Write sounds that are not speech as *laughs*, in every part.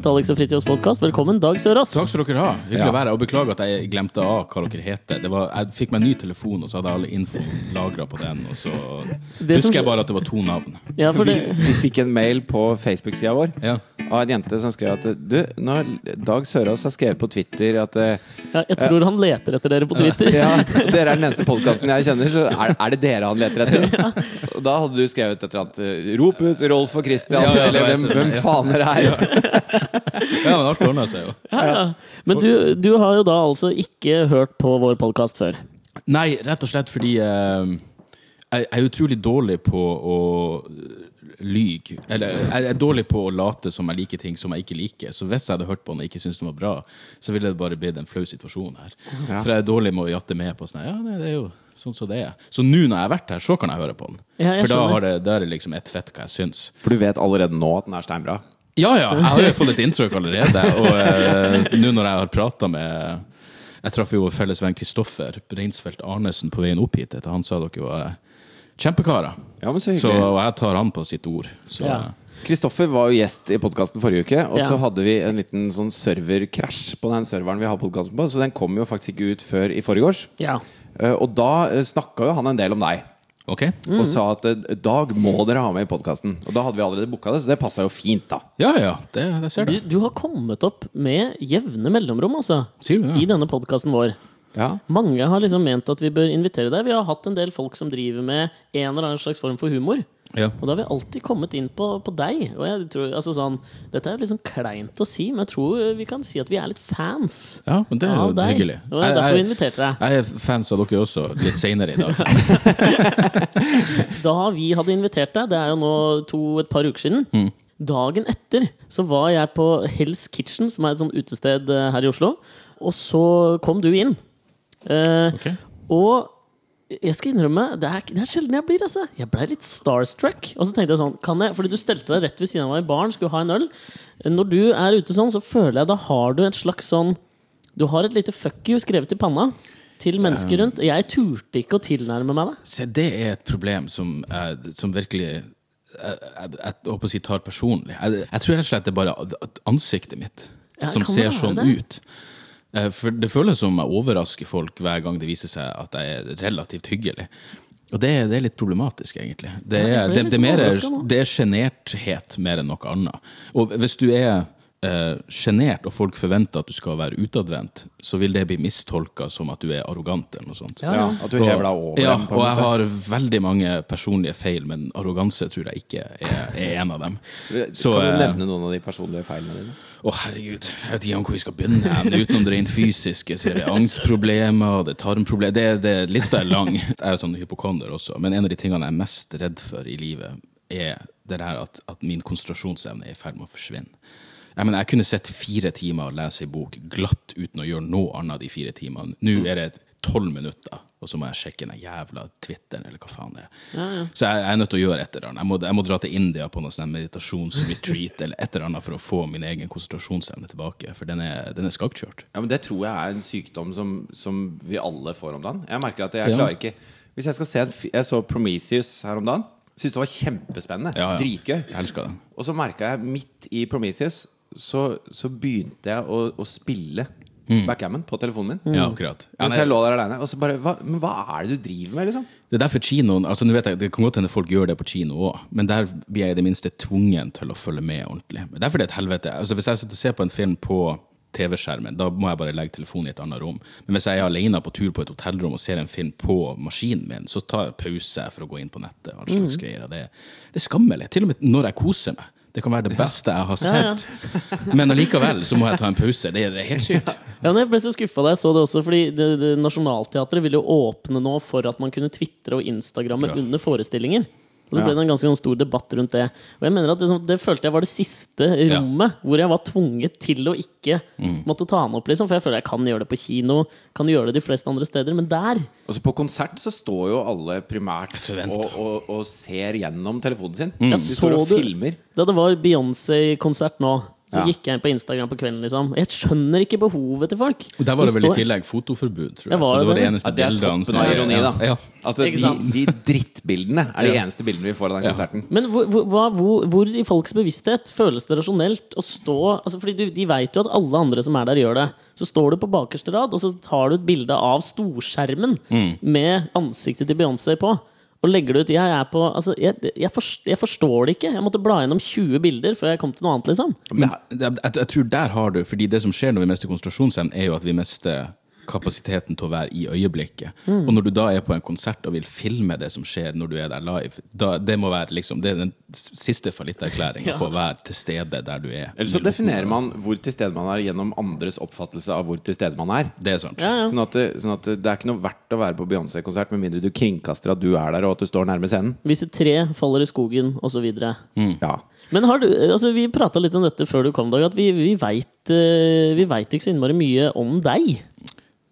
velkommen til Alex og Fritjofs podkast. Velkommen, Dag Sørås. Takk skal dere ha. Hyggelig å være her. Og beklager at jeg glemte av hva dere heter. Det var, jeg fikk meg en ny telefon, og så hadde jeg alle info lagra på den. Og så Det som husker jeg bare at det var to navn. Ja, for Vi, vi fikk en mail på Facebook-sida vår Ja. Av en jente som skrev at Du, nå har Dag Sørås har skrevet på Twitter at eh, ja, jeg tror han leter etter dere på Twitter. *laughs* ja, dere er den eneste podkasten jeg kjenner, så er, er det dere han leter etter? *laughs* Og da hadde du skrevet et eller annet eh, Rop ut Rolf og Christian, Ja, ja, eller hvem, hvem Ja. faen er det her? ja, men alt ordna seg jo. Ja, ja. Men du, du har jo da altså ikke hørt på vår podkast før. Nei, rett og slett fordi eh, jeg er utrolig dårlig på å lyge. Eller jeg er dårlig på å late som jeg liker ting som jeg ikke liker. Så hvis jeg hadde hørt på den og ikke syntes den var bra, så ville det bare blitt en flau situasjon her. Ja. For jeg er dårlig med å jatte med på sånn Ja, det, det er jo sånn som det er. Så nå når jeg har vært her, så kan jeg høre på den. Ja, For da, har det, da er det liksom ett fett hva jeg syns. For du vet allerede nå at den er steinbra? Ja, ja, jeg har jo fått et inntrykk allerede. Og eh, nå når jeg har prata med Jeg traff jo felles venn Kristoffer Reinsfeldt Arnesen på veien opp hit. Etter han sa dere var kjempekarer. Ja, men så Så, og jeg tar han på sitt ord. Så Ja. Kristoffer var jo gjest i podkasten forrige uke, og Ja. så hadde vi en liten sånn serverkrasj på den serveren vi har podkasten på, så den kom jo faktisk ikke ut før i forgårs. Ja. Eh, Og da snakka jo han en del om deg. ok. Og sa at eh, Dag må dere ha med i podkasten. Og da hadde vi allerede booka det, så det passa jo fint, da. Ja, ja, det, det ser Du, du. du har kommet opp med jevne mellomrom, altså. Sier du ja. I denne podkasten vår. Ja. Mange har liksom ment at vi bør invitere deg. Vi har hatt en del folk som driver med en eller annen slags form for humor. Ja. Og da har vi alltid kommet inn på, på deg. Og jeg tror, altså sånn, Dette er liksom kleint å si, men jeg tror vi kan si at vi er litt fans ja, men det er jo deg. hyggelig. Og det er derfor vi inviterte deg. jeg er fans av dere også, litt seinere i dag. *laughs* Da vi hadde invitert deg, det er jo nå to, et par uker siden Mm. Dagen etter så var jeg på Hell's Kitchen, som er et sånt utested eh, her i Oslo. Og så kom du inn. Eh, Ok. Og jeg skal innrømme, det er, det er sjelden jeg blir. altså Jeg ble litt starstruck. Og så tenkte jeg sånn kan jeg, Fordi du stelte deg rett ved siden av meg i baren, skulle ha en øl. Når du er ute sånn, så føler jeg da har du et slags sånn Du har et lite fuck you skrevet i panna til mennesker rundt. Jeg turte ikke å tilnærme meg det. Se, det er et problem som, som virkelig jeg håper å si tar personlig. Jeg, jeg tror rett og slett det er bare ansiktet mitt Ja, som ser sånn det? ut. Eh, For det føles som jeg overrasker folk hver gang det viser seg at jeg er relativt hyggelig. Og det, det er litt problematisk, egentlig. Det er, det, det det er sjenerthet mer enn noe annet. Og hvis du er eh, og folk forventer at du skal være utadvendt, så vil det bli mistolka som at du er arrogant eller noe sånt. Ja, Ja, at du hever deg over Ja, dem. og jeg har veldig mange personlige feil, men arroganse tror jeg ikke er, er en av dem. Så, kan du eh, nevne noen av de personlige feilene dine? Å, herregud, jeg vet ikke om hvor vi skal begynne. Men Utenom det rent fysiske, så er det angstproblemer, det er tarmproblemer det, det, Lista er lang. Jeg er jo sånn hypokonder også, men en av de tingene jeg er mest redd for i livet, er det der at, at min konsentrasjonsevne er i ferd med å forsvinne. Jeg, mener, jeg kunne sett fire timer og lese ei bok glatt uten å gjøre noe annet de fire timene. Nå er det tolv minutter, og så må jeg sjekke den jævla Twitteren, eller hva faen det er. Så jeg, jeg er nødt til å gjøre et eller annet. Jeg må, jeg må dra til India på noe sånn meditasjonsretreat *laughs* eller et eller annet for å få min egen konsentrasjonsevne tilbake, for den er, den er skakkjørt. Ja, men Det tror jeg er en sykdom som, som vi alle får om dagen. Jeg merker at jeg Ja. klarer ikke Hvis jeg skal se en Jeg så Prometheus her om dagen. Syntes det var kjempespennende. Ja, ja. Dritgøy. Og så merka jeg midt i Prometheus så, så begynte jeg å, å spille backgammon på telefonen min. Ja, akkurat. Ja, Mens jeg lå der alene. Og så bare hva, Men hva er det du driver med, liksom? det er derfor kinoen altså nå vet jeg, Det kan godt hende folk gjør det på kino òg, men der blir jeg i det minste tvungen til å følge med ordentlig. Men Derfor er det et helvete. Altså, hvis jeg sitter og ser på en film på TV-skjermen, da må jeg bare legge telefonen i et annet rom. Men hvis jeg er alene på tur på et hotellrom og ser en film på maskinen min, så tar jeg pause for å gå inn på nettet. all slags greier. Og det, det er skammelig. Til og med når jeg koser meg. Det kan være det beste jeg har Ja, ja. sett. Men allikevel så må jeg ta en pause. Det, det er helt sykt. *laughs* Ja, jeg ble så skuffa da jeg så det også, fordi det, det, Nationaltheatret ville jo åpne nå for at man kunne tvitre og instagramme Ja. under forestillinger. Og så ble det en ganske sånn stor debatt rundt det. Og jeg mener at det, det følte jeg var det siste rommet hvor jeg var tvunget til å ikke Mm. måtte ta den opp. liksom For jeg føler jeg kan gjøre det på kino, kan gjøre det de fleste andre steder, men der Og På konsert så står jo alle primært og, og, og ser gjennom telefonen sin. Mm. De står og filmer. Da det var Beyoncé-konsert nå Så Ja. gikk jeg inn på Instagram på kvelden, liksom. Jeg skjønner ikke behovet til folk. Og Der var det vel i tillegg fotoforbud, tror jeg. var Så det var det de det? eneste Ja, det er toppen av ironi, da. Ja. At det, de, de drittbildene er de Ja. eneste bildene vi får av den Ja. konserten. Men hvor, hvor, hvor, hvor i folks bevissthet føles det rasjonelt å stå altså Fordi du, de veit jo at alle andre som er der, gjør det. Så står du på bakerste rad, og så tar du et bilde av storskjermen Mm. med ansiktet til Beyoncé på. Og legger det ut. Jeg, er på, altså, jeg, jeg, forstår, jeg forstår det ikke. Jeg måtte bla gjennom 20 bilder før jeg kom til noe annet. liksom Men jeg, jeg, tror der har du Fordi det som skjer når vi mister konsentrasjonsevnen, er jo at vi mister kapasiteten til å være i øyeblikket. Mm. Og når du da er på en konsert og vil filme det som skjer når du er der live, da, det må være liksom Det er den siste fallitterklæringen Ja. på å være til stede der du er. Eller så definerer man hvor til stede man er gjennom andres oppfattelse av hvor til stede man er. Det er sant. Ja, ja. Sånn at, det, sånn at det er ikke noe verdt å være på Beyoncé-konsert med mindre du kringkaster at du er der og at du står nærme scenen. Hvis et tre faller i skogen, osv. Ja. Men har du, altså vi prata litt om dette før du kom, Dag. At vi, vi veit ikke så innmari mye om deg.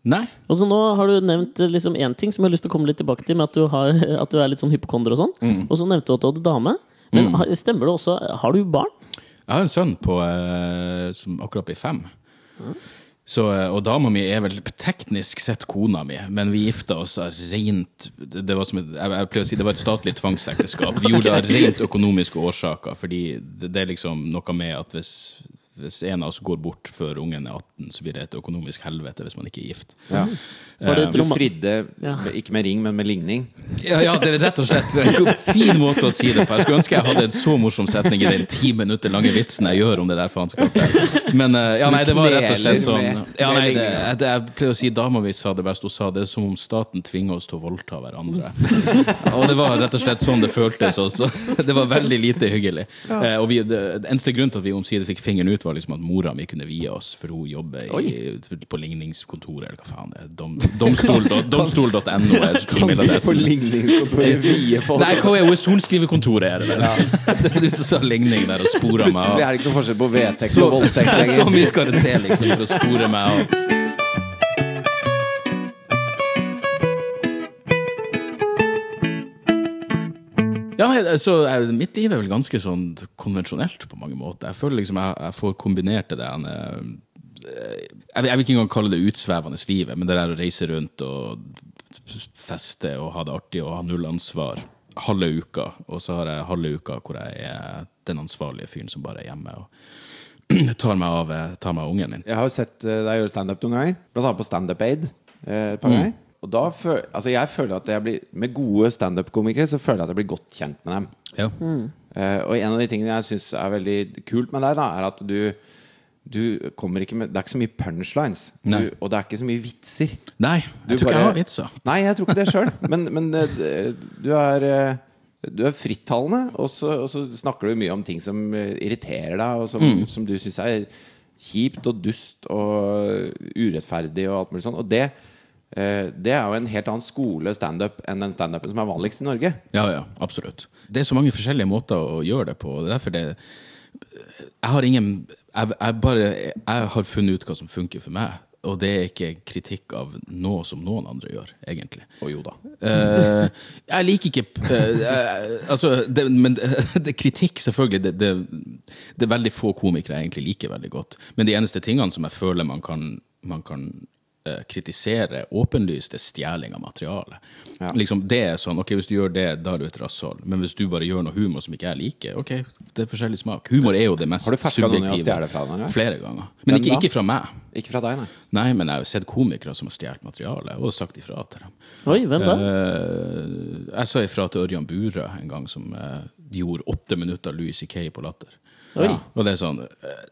Nei. Og så nå har du nevnt eh, liksom én ting som jeg har lyst til å komme litt tilbake til, med at du, har, *laughs* at du er litt sånn hypokonder og sånn. Mm. Og så nevnte du at du hadde dame. Men mm. stemmer det også Har du barn? Jeg har en sønn på, eh, som akkurat blir fem. Så, eh, og dama mi er vel teknisk sett kona mi, men vi gifta oss av rent det, var som et, jeg, jeg pleier å si, det var et statlig tvangsekteskap. Vi gjorde det av rent økonomiske årsaker, fordi det, det er liksom noe med at hvis, hvis en av oss går bort før ungen er 18, så blir det et økonomisk helvete hvis man ikke er gift. ja. Var det et Du fridde Ja. ikke med ring, men med ligning. Ja, ja, det er rett og slett en fin måte å si det på. Jeg skulle ønske jeg hadde en så morsom setning i den ti minutter lange vitsen jeg gjør om det der faenskapet. Men eh, ja, nei, det var rett og slett sånn ja, nei, det, jeg, jeg pleier å si dama mi sa det best. Hun sa det er som om staten tvinger oss til å voldta hverandre. Og det var rett og slett sånn det føltes også. Det var veldig lite hyggelig. Eh, og vi, det, det eneste grunn til at vi omsider fikk fingeren ut, var liksom at mora mi kunne vie oss, for hun jobber i, på ligningskontoret, eller hva faen det er. Dom, domstol- *laughs* Domstol.no er Kan vi på ligningskontoret *laughs* vie folk? Nei, hva er det? sorenskrivekontoret, er det vel? *laughs* Det er du som sa ligning der og spora meg Plutselig er det ikke noe forskjell på vedtekt og voldtekt så mye skal det til liksom, for å spore meg av. Ja, så jeg, Mitt liv er vel ganske sånn konvensjonelt på mange måter. Jeg føler liksom jeg, jeg får kombinert det der eh, jeg, jeg vil ikke engang kalle det utsvevende livet, men det der å reise rundt og feste og ha det artig og ha null ansvar halve uka, og så har jeg halve uka hvor jeg er den ansvarlige fyren som bare er hjemme og *clears throat* tar meg av, tar meg av ungen min. Jeg har jo sett eh, deg gjøre standup noen ganger. Blant annet på Standup Aid. eh, ganger. Og da føl, altså jeg føler at jeg blir Med gode standup-komikere så føler jeg at jeg blir godt kjent med dem. Ja. Eh, og en av de tingene jeg syns er veldig kult med deg, da, er at du du kommer ikke med Det er ikke så mye punchlines. Du, og det er ikke så mye vitser. Nei, Du jeg tror ikke jeg har vitser. Nei, jeg tror ikke det sjøl. Men, men uh, du er uh, Du er frittalende, og så, og så snakker du mye om ting som irriterer deg, og som, Mm. som du syns er kjipt og dust og urettferdig og alt mulig sånn. Og det, det er jo en helt annen skole standup enn den standupen som er vanligst i Norge. Ja, ja, absolutt. Det er så mange forskjellige måter å gjøre det på. og Det er derfor det Jeg har ingen jeg, jeg bare Jeg har funnet ut hva som funker for meg. Og det er ikke kritikk av noe som noen andre gjør, egentlig. Og jo da. Uh, jeg liker ikke uh, uh, Altså, det, men det, *laughs* kritikk, selvfølgelig. Det, det, det er veldig få komikere jeg egentlig liker veldig godt. Men de eneste tingene som jeg føler man kan, man kan eh, kritisere åpenlyst, er stjeling av materiale. Ja. Liksom, det er sånn, ok, Hvis du gjør det, da er du et rasshold. Men hvis du bare gjør noe humor som ikke jeg liker, ok, det er forskjellig smak. Humor er jo det mest Har du ferska noen i å subjektive. stjele fra deg? Flere ganger. Men ikke, ikke fra meg. Ikke fra deg, nei. Nei, men jeg har jo sett komikere som har stjålet materiale, og sagt ifra til dem. Oi, hvem da? Eh, jeg sa ifra til Ørjan Burøe en gang, som eh, gjorde åtte minutter Louis C.K. på latter. Oi. Og det er sånn eh,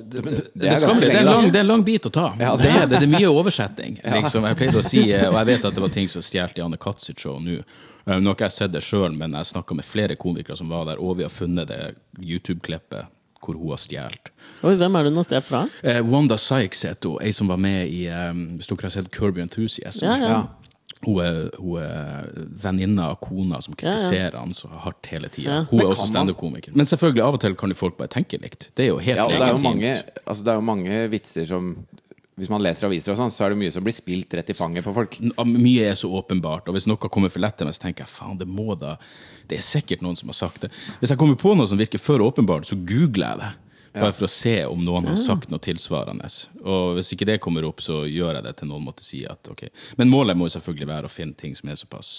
det, Det skal det, er lang, det er en lang bit å ta. Ja, det, er, det, det er *laughs* mye oversetting. Liksom. Jeg pleide å si, eh, og jeg vet at det var ting som stjal Janne i Anne Katz sitt show nå. Eh, Nå har ikke jeg sett det sjøl, men jeg snakka med flere komikere som var der, og vi har funnet det YouTube-klippet hvor hun har stjålet. Hvem er det hun har stjålet fra? Eh, Wanda Sykes heter hun, ei som var med i um, Hvis dere har sett Kirby Enthusiasm. Ja, ja. Hun er, hun er venninna av kona som Ja, ja. kritiserer han så hardt hele tida. Ja. Hun er også standup-komiker. Men selvfølgelig, av og til kan jo folk bare tenke likt. Det er jo helt Ja, det er jo mange, altså det er jo mange vitser som Hvis man leser aviser og sånn, så er det mye som blir spilt rett i fanget på folk. Mye er så åpenbart, og hvis noe kommer for lett til meg, så tenker jeg faen, det må da Det er sikkert noen som har sagt det. Hvis jeg kommer på noe som virker for åpenbart, så googler jeg det. Bare for å se om noen har sagt noe tilsvarende. Og hvis ikke det kommer opp, så gjør jeg det til noen måtte si at ok. Men målet må jo selvfølgelig være å finne ting som er såpass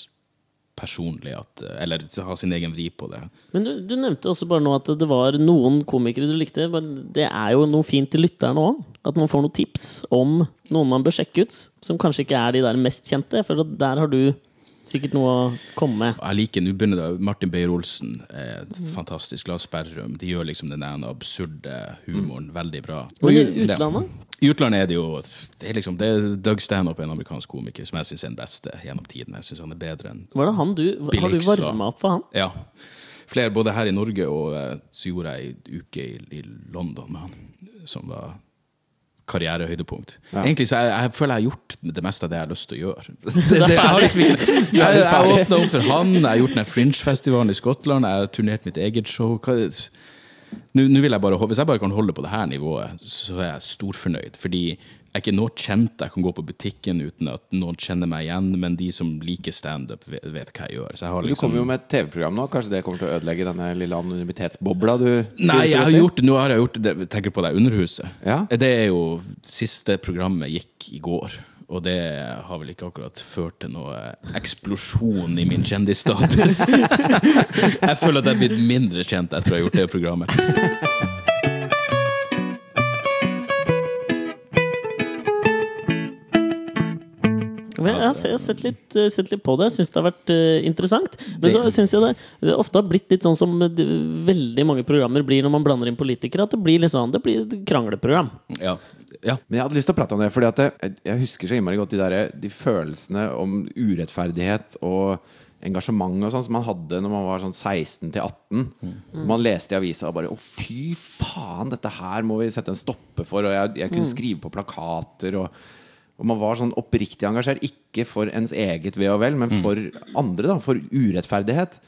personlig at Eller ha sin egen vri på det. Men du, du nevnte også bare nå at det var noen komikere du likte. Men det er jo noe fint til lytterne òg. At man får noen tips om noen man bør sjekke ut. Som kanskje ikke er de der mest kjente. For der har du sikkert noe å komme med. Jeg liker, nå begynner Martin Beyer-Olsen er et fantastisk. Lars Berrum. De gjør liksom den ene absurde humoren veldig bra. Men i utlandet? I utlandet er det jo Det er liksom, det er Doug Stanhope, en amerikansk komiker, som jeg syns er den beste gjennom tiden. Jeg synes han er bedre enn Var det han du Har du varma opp for han? Ja. Flere både her i Norge, og eh, så gjorde jeg en uke i, i London med han, som var karrierehøydepunkt. Ja. Egentlig så jeg, jeg føler jeg har gjort det meste av det jeg har lyst til å gjøre. *laughs* Det, det, jeg har liksom ikke Jeg, jeg åpna opp for han, jeg har gjort den Fringe-festivalen i Skottland, jeg har turnert mitt eget show. Nå, nå vil jeg bare, hvis jeg bare kan holde på det her nivået, så er jeg storfornøyd. Fordi jeg er ikke noe kjent. Jeg kan gå på butikken uten at noen kjenner meg igjen, men de som liker standup, vet, vet hva jeg gjør. Så jeg har Du liksom kommer jo med et TV-program nå. Kanskje det kommer til å ødelegge denne lille anonymitetsbobla du Nei, jeg har gjort, nå har jeg gjort det, tenker på det Underhuset. Ja. Det er jo Siste programmet gikk i går. Og det har vel ikke akkurat ført til noe eksplosjon i min kjendisstatus. *laughs* jeg føler at jeg er blitt mindre kjent etter å ha gjort det programmet. Jeg har jeg har sett litt, eh, sett litt på det. Jeg syns det har vært eh, interessant. Men så syns jeg det, det ofte har blitt litt sånn som veldig mange programmer blir når man blander inn politikere. At det blir litt sånn, det blir et krangleprogram. Ja. ja. Men jeg hadde lyst til å prate om det, Fordi at jeg husker så innmari godt de, der, de følelsene om urettferdighet og engasjement og sånn som man hadde når man var sånn 16 til 18. Man leste i avisa og bare Å, fy faen, dette her må vi sette en stopper for. Og jeg, jeg kunne skrive på plakater. Og, og man var sånn oppriktig engasjert. Ikke for ens eget ve og vel, men for andre. da For urettferdighet.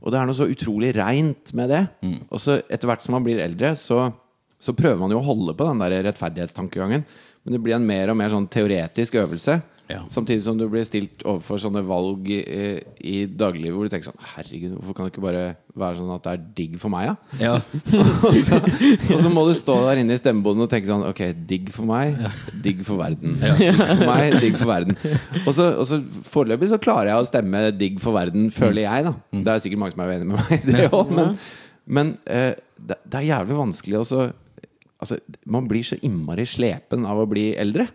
Og det er noe så utrolig reint med det. Og så etter hvert som man blir eldre, så så prøver man jo å holde på den der rettferdighetstankegangen. Men det blir en mer og mer sånn teoretisk øvelse. Ja. Samtidig som du blir stilt overfor sånne valg i, i dagliglivet hvor du tenker sånn Herregud, hvorfor kan det ikke bare være sånn at det er digg for meg, da? ja. *laughs* og, så, og så må du stå der inne i stemmeboden og tenke sånn Ok, digg for meg, digg for verden. Digg for meg, digg for verden. Og så, og så foreløpig så klarer jeg å stemme digg for verden, føler jeg, da. Det er sikkert mange som er uenig med meg i det òg, men, men uh, det, det er jævlig vanskelig også Altså, man blir så innmari slepen av å bli eldre.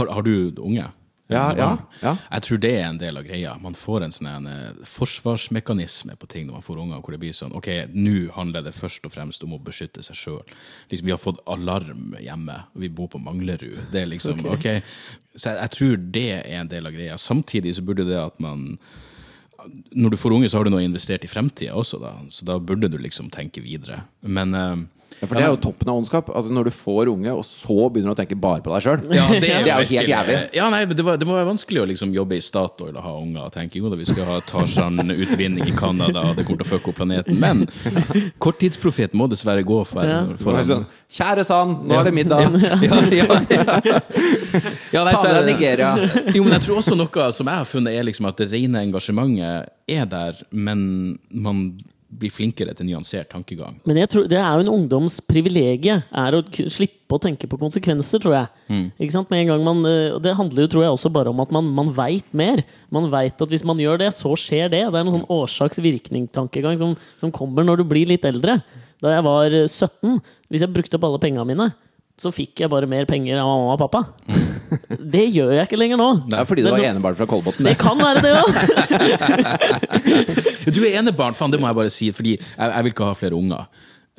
Har, har du unge? Ja, ja, ja. Jeg tror det er en del av greia. Man får en sånn eh, forsvarsmekanisme på ting når man får unger, hvor det blir sånn Ok, nå handler det først og fremst om å beskytte seg sjøl. Liksom, vi har fått alarm hjemme, og vi bor på Manglerud. Det er liksom Ok. Så jeg, jeg tror det er en del av greia. Samtidig så burde det at man når du får unge, så har du nå investert i fremtida også, da. Så da burde du liksom tenke videre. Men eh, Ja, for det er jo toppen av ondskap. Altså Når du får unge, og så begynner du å tenke bare på deg sjøl. Ja, det er, *laughs* Det er jo helt jævlig. Ja, nei, det, var, det må være vanskelig å liksom jobbe i Statoil og ha unger og tenke jo da, vi skal ha Tarzan-utvinning i Canada, og det kommer til å fucke opp planeten. Men *laughs* korttidsprofet må dessverre gå for, Ja. for Sånn, Kjære Sand, nå er det middag! ja, ja, ja. ja *laughs* nei, så er Nigeria! Jo, men jeg tror også noe som jeg har funnet, er liksom at det rene engasjementet er der, men man blir flinkere til nyansert tankegang. Men jeg tror, det er jo en ungdoms privilegie er å slippe å tenke på konsekvenser, tror jeg. Ikke sant? Med en gang man, eh, det handler jo tror jeg også bare om at man, man veit mer. Man veit at hvis man gjør det, så skjer det. Det er en sånn årsaks-virkning-tankegang som, som kommer når du blir litt eldre. Da jeg var eh, 17, hvis jeg brukte opp alle pengene mine, så fikk jeg bare mer penger av mamma og pappa. *laughs* Det gjør jeg ikke lenger nå. Det er fordi du er var enebarn fra Kolbotn. Det kan være det òg! *laughs* Du er enebarn, faen, det må jeg bare si, fordi jeg, jeg vil ikke ha flere unger.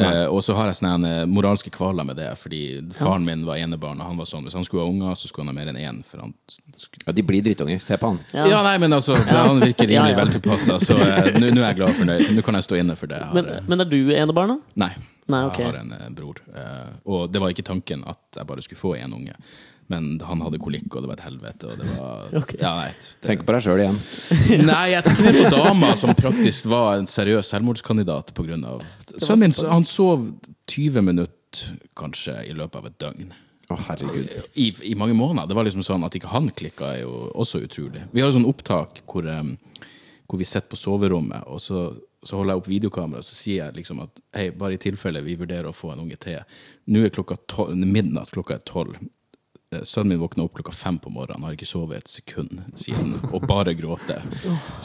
Uh, og så har jeg sånne eh, moralske kvaler med det, fordi faren min var enebarn, og han var sånn hvis han skulle ha unger, så skulle han ha mer enn én. For han Ja, de blir drittunger. Se på han. ja. nei, men altså, han virker rimelig ja. veltilpassa, så uh, nå er jeg glad og fornøyd. Nå kan jeg stå inne for det. Jeg har, Men, men er du enebarn, da? nei. Nei, okay. Jeg har en eh, bror. eh, og det var ikke tanken at jeg bare skulle få én unge. Men han hadde kolikk, og det var et helvete. Og det var, *laughs* okay. ja, nei, det, Tenk på deg sjøl igjen. *laughs* Nei, jeg tenker mer på dama som praktisk var en seriøs selvmordskandidat på grunn av Sønnen min han sov 20 minutter kanskje i løpet av et døgn. Å, herregud. I, I mange måneder. Det var liksom sånn At ikke han klikka, er jo også utrolig. Vi har et sånt opptak hvor, um, hvor vi sitter på soverommet, og så så holder jeg opp videokameraet så sier jeg liksom at hei, bare i tilfelle vi vurderer å få en unge til. Nå er klokka tolv, midnatt, klokka er tolv. Eh, Sønnen min våkna opp klokka fem på morgenen, har ikke sovet et sekund siden, og bare gråter.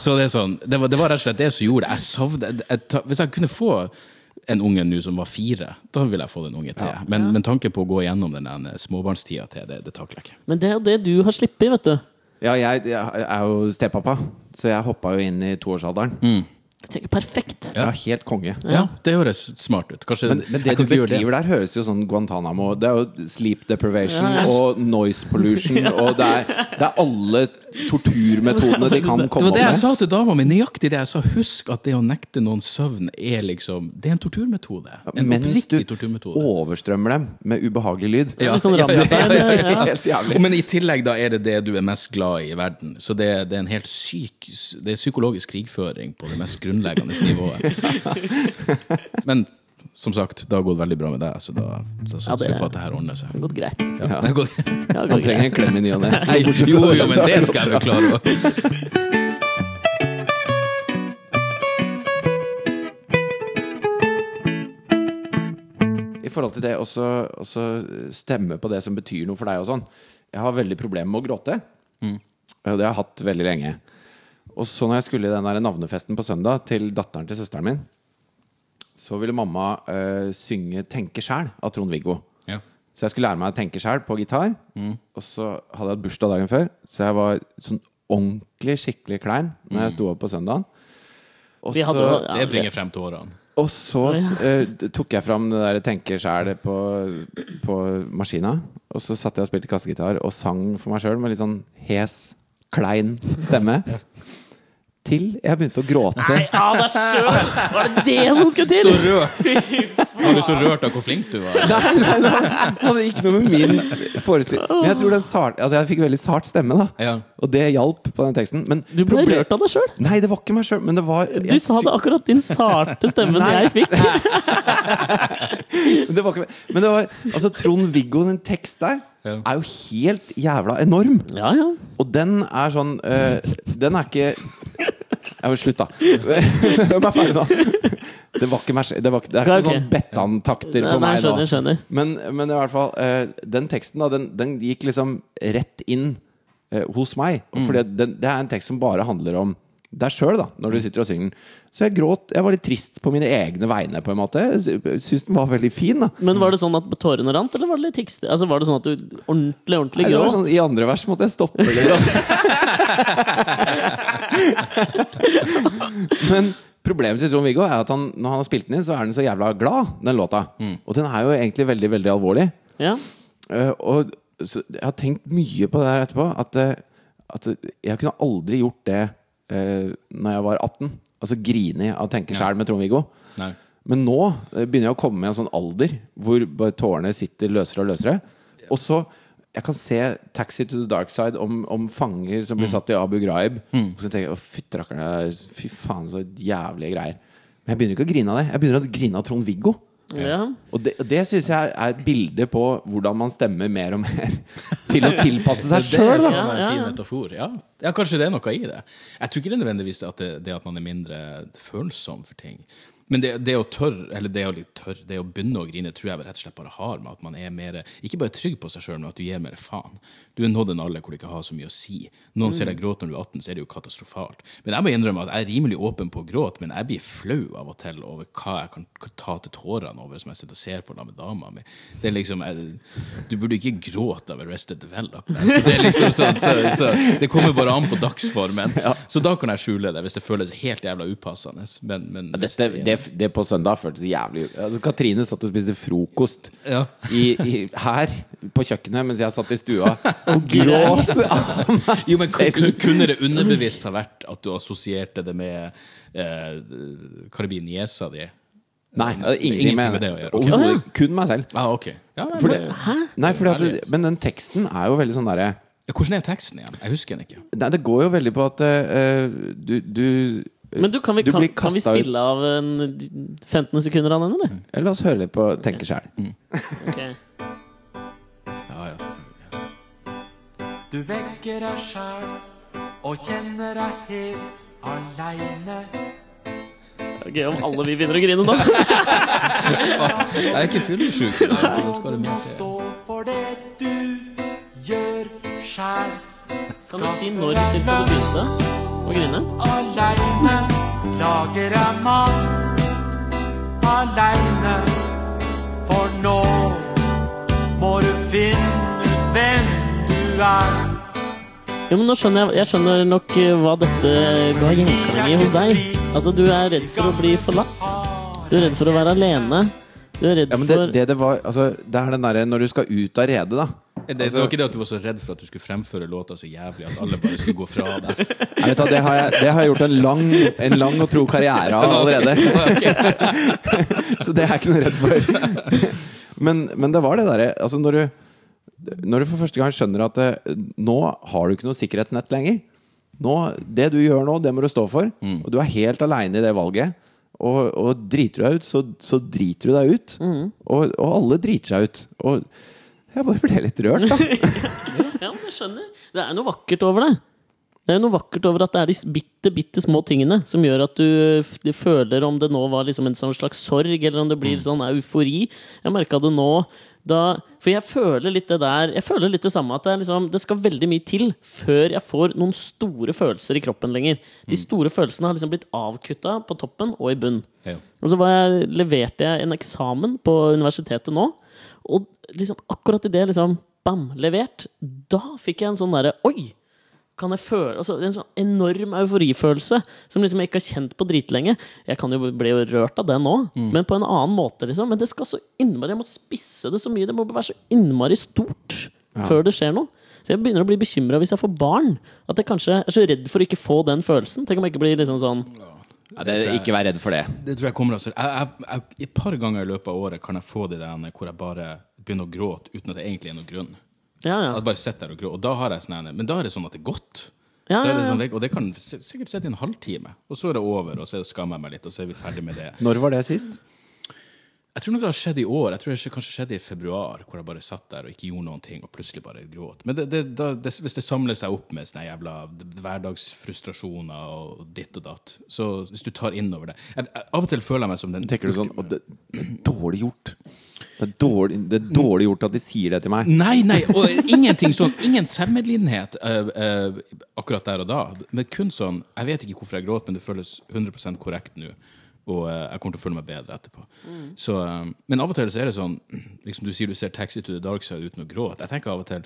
Så det er sånn, det var, det var rett og slett det som gjorde det. Jeg savnet jeg, Hvis jeg kunne få en unge nå som var fire, da ville jeg fått en unge til. Men, men tanken på å gå gjennom den der småbarnstida til, det, det takler jeg ikke. Men det er det du har sluppet, vet du. Ja, jeg, jeg er jo stepappa, så jeg hoppa jo inn i toårsalderen. Jeg tenker perfekt. Ja, helt konge. Ja, det høres smart ut. Kanskje Men, men det du beskriver det. der, høres jo sånn Guantánamo Det er jo sleep deprivation Ja, ja. og noise pollution, *laughs* og det er, det er alle torturmetodene de kan komme med. Det var det jeg med. sa til dama mi. Nøyaktig det jeg sa. Husk at det å nekte noen søvn er liksom Det er en torturmetode. En Mens du torturmetode. overstrømmer dem med ubehagelig lyd. Ja, sånn *laughs* ja, ja. Helt jævlig. Men i tillegg da er det det du er mest glad i i verden. Så det, det er en helt syk Det er psykologisk krigføring på det mest grunnleggende nivået. *laughs* Men som sagt, det har gått veldig bra med deg, så da, da satser vi på at det her ordner seg. Det har gått greit. Ja, det. Ja, det *laughs* Han trenger en klem i ny og ne. Jo, jo, men det skal jeg vel klare å I forhold til det også stemme på det som betyr noe for deg og sånn. Jeg har veldig problemer med å gråte. Og Det har jeg hatt veldig lenge. Og så når jeg skulle i den der navnefesten på søndag til datteren til søsteren min, så ville mamma eh, synge 'Tenke sjæl' av Trond-Viggo. Ja. Så jeg skulle lære meg å tenke sjæl på gitar. Og så hadde jeg hatt bursdag dagen før, så jeg var sånn ordentlig skikkelig klein når jeg sto opp på søndagen. Og Vi hadde så- ja, Det bringer frem tårene. og så eh, tok jeg fram det der 'Tenke sjæl på, på maskina. Og så satt jeg og spilte kassegitar og sang for meg sjøl med litt sånn hes, klein stemme. *laughs* Til jeg begynte å gråte. Nei, ja, det er! *laughs* Var det det som skulle til? Så rørt! Var du så rørt av hvor flink du var? Nei, nei, nei, det hadde ikke noe med min forestilling Men jeg tror den sart, altså jeg fikk veldig sart stemme, da. Ja. Og det hjalp på den teksten. Men Du ble problem- rørt av deg sjøl. Nei, det var ikke meg sjøl, men det var Du sa det akkurat din sarte stemmen jeg fikk. *laughs* Men det var ikke Men det var Altså, Trond-Viggo sin tekst der er jo helt jævla enorm. Ja, ja. Og den er sånn eh, Den er ikke men slutt, da. Hør er ferdig, da. Det var ikke meg Det, var det er ikke okay. sånn Bettan-takter på Nei, meg skjønner, da. skjønner. Men, men i hvert fall eh, Den teksten da den, den gikk liksom rett inn eh, hos meg. Mm. For den, det er en tekst som bare handler om deg sjøl, da, når du sitter og synger den. Så jeg gråt. Jeg var litt trist på mine egne vegne, på en måte. Jeg Syns den var veldig fin, da. Men var det sånn at tårene rant, eller var det litt tikste? Altså, var det sånn at du ordentlig, ordentlig Nei, det var gråt? sånn, I andre vers måtte jeg stoppe litt. *laughs* Men problemet til Trond-Viggo er at han, når han har spilt den inn, så er den så jævla glad, den låta. Og den er jo egentlig veldig, veldig alvorlig. Ja. Uh, og så jeg har tenkt mye på det her etterpå. At, eh, at jeg kunne aldri gjort det uh, når jeg var 18. Altså grine av å 'tenke Ja. sjæl' med Trond-Viggo. Men nå eh, begynner jeg å komme i en sånn alder hvor bare tårene sitter løsere og løsere. Og så jeg kan se 'Taxi to the Dark Side' om, om fanger som blir satt i Abu Ghraib. Og så tenker jeg å, fy faen, så jævlige greier. Men jeg begynner ikke å grine av det. Jeg begynner å grine av Trond-Viggo. Ja. Og det, det syns jeg er et bilde på hvordan man stemmer mer og mer *laughs* til å tilpasse seg Det er sjøl. sånn Ja, en ja, fin ja. metafor. Ja. ja, kanskje det er noe i det. Jeg tror ikke det er nødvendigvis at det, det at man er mindre følsom for ting. Men det, det å tørre, eller det å, tørre, det å begynne å grine, tror jeg rett og slett bare har med at man er mer Ikke bare trygg på seg sjøl, men at du gir mer faen. Du er nådd en alder hvor det ikke har så mye å si. Noen ser deg gråte når du er 18, så er det jo katastrofalt. Men jeg må innrømme at jeg er rimelig åpen på å gråte, men jeg blir flau av og til over hva jeg kan ta til tårene over som jeg sitter og ser på sammen med dama mi. Det er liksom jeg, Du burde ikke gråte av Arrested Development. Det liksom sånn, så, så Det kommer bare an på dagsformen. Så da kan jeg skjule det, hvis det føles helt jævla upassende. Men, men det, det, det, det på søndag føltes jævlig altså, Katrine satt og spiste frokost Ja. i, i, her på kjøkkenet mens jeg satt i stua og *laughs* gråt av meg Jo, men. Kunne det underbevisst ha vært at du assosierte det med eh, karabiniesa di? Nei, ingenting Ingenting med, med det å gjøre, ok. Overhodet. Kun meg selv. Ah, okay. Ja, men, fordi, men- nei, fordi at, men den teksten er jo veldig sånn derre Hvordan er teksten igjen? Jeg husker den ikke. Nei, det går jo veldig på at uh, du, du Men du, kan vi, Du kan, kan vi spille av en 15 sekunder av den, eller? La oss høre litt på Tenke sjæl. Ok. Ja, Du vekker deg sjæl og kjenner deg helt aleine. Gøy om alle vi begynner å grine nå. *laughs* Jeg er ikke fyllesyk, så det skal det til. Stå for det du gjør sjæl. Kan du si når cirka du begynte å grine? Aleine lager jeg mat. Aleine, for nå må du finne Jo, men nå skjønner jeg, jeg skjønner nok eh, hva dette ga gjenklang i hos deg. Altså, du er redd for å bli forlatt. Du er redd for å være alene. Du er redd Ja, men det, for det, det var Altså, det er den derre når du skal ut av redet, da. Det, det var ikke det at du var så redd for at du skulle fremføre låta så jævlig at alle bare skulle gå fra deg. Jeg vet, hva, det, har jeg, det har jeg gjort en lang, en lang og tro karriere av *laughs* allerede. *laughs* *laughs* Så det er jeg ikke noe redd for. Men, men det var det derre altså når, du, når du for første gang skjønner at det, nå har du ikke noe sikkerhetsnett lenger. Nå, det du gjør nå, det må du stå for. Og du er helt aleine i det valget. Og, og driter du deg ut, så, så driter du deg ut. Og, og alle driter seg ut. Og jeg bare ble litt rørt, da. *laughs* Ja, men jeg skjønner. Det er noe vakkert over det. Det er noe vakkert over at det er de bitte, bitte små tingene som gjør at du, føler om det nå var liksom en sånn slags sorg, eller om det blir sånn eufori. Jeg merka det nå da For jeg føler litt det der Jeg føler litt det samme at det, liksom, det skal veldig mye til før jeg får noen store følelser i kroppen lenger. De store følelsene har liksom blitt avkutta på toppen og i bunn. Ja. Og så var jeg, leverte jeg en eksamen på universitetet nå, og liksom akkurat i det liksom Bam! Levert. Da fikk jeg en sånn derre Oi! Kan jeg føle altså, En sånn enorm euforifølelse som liksom jeg ikke har kjent på dritlenge. Jeg kan jo bli rørt av det nå, men på en annen måte. liksom Men det skal så innmari Jeg må spisse det så mye. Det må være så innmari stort før det skjer noe. Så jeg begynner å bli bekymra hvis jeg får barn. At jeg kanskje er så redd for å ikke få den følelsen. Tenk om jeg ikke blir liksom sånn Ja, det, ikke vær redd for det. Det tror jeg kommer også. Jeg, jeg, jeg, et par ganger i løpet av året kan jeg få det der hvor jeg bare begynner å gråte uten at det egentlig er noen grunn. Ja, ja. At bare sitter der og grå. Og da har jeg sånn Men da er det sånn at det er godt. Ja, er ja, det er sånn, og det kan sikkert sitte i en halvtime, og så er det over, og så skammer jeg meg litt, og så er vi ferdig med det. Når var det sist? Jeg tror nok det har skjedd i år. Jeg tror det kanskje skjedde i februar, hvor jeg bare satt der og ikke gjorde noen ting, og plutselig bare gråt. Men det, det, da, det, hvis det samler seg opp med sånne jævla hverdagsfrustrasjoner og ditt og datt, så hvis du tar inn over det jeg, Av og til føler jeg meg som den Tenker du sånn og det, det er dårlig gjort. Det er dårlig, det er dårlig gjort at de sier det til meg. Nei, nei, og ingenting sånn Ingen selvmedlidenhet uh, uh, akkurat der og da. Men kun sånn Jeg vet ikke hvorfor jeg gråt, men det føles 100 korrekt nå. Og uh, jeg kommer til å føle meg bedre etterpå. Så, eh, men av og til så er det sånn Liksom Du sier du ser Taxi to the Dark Side uten å gråte. Jeg tenker av og til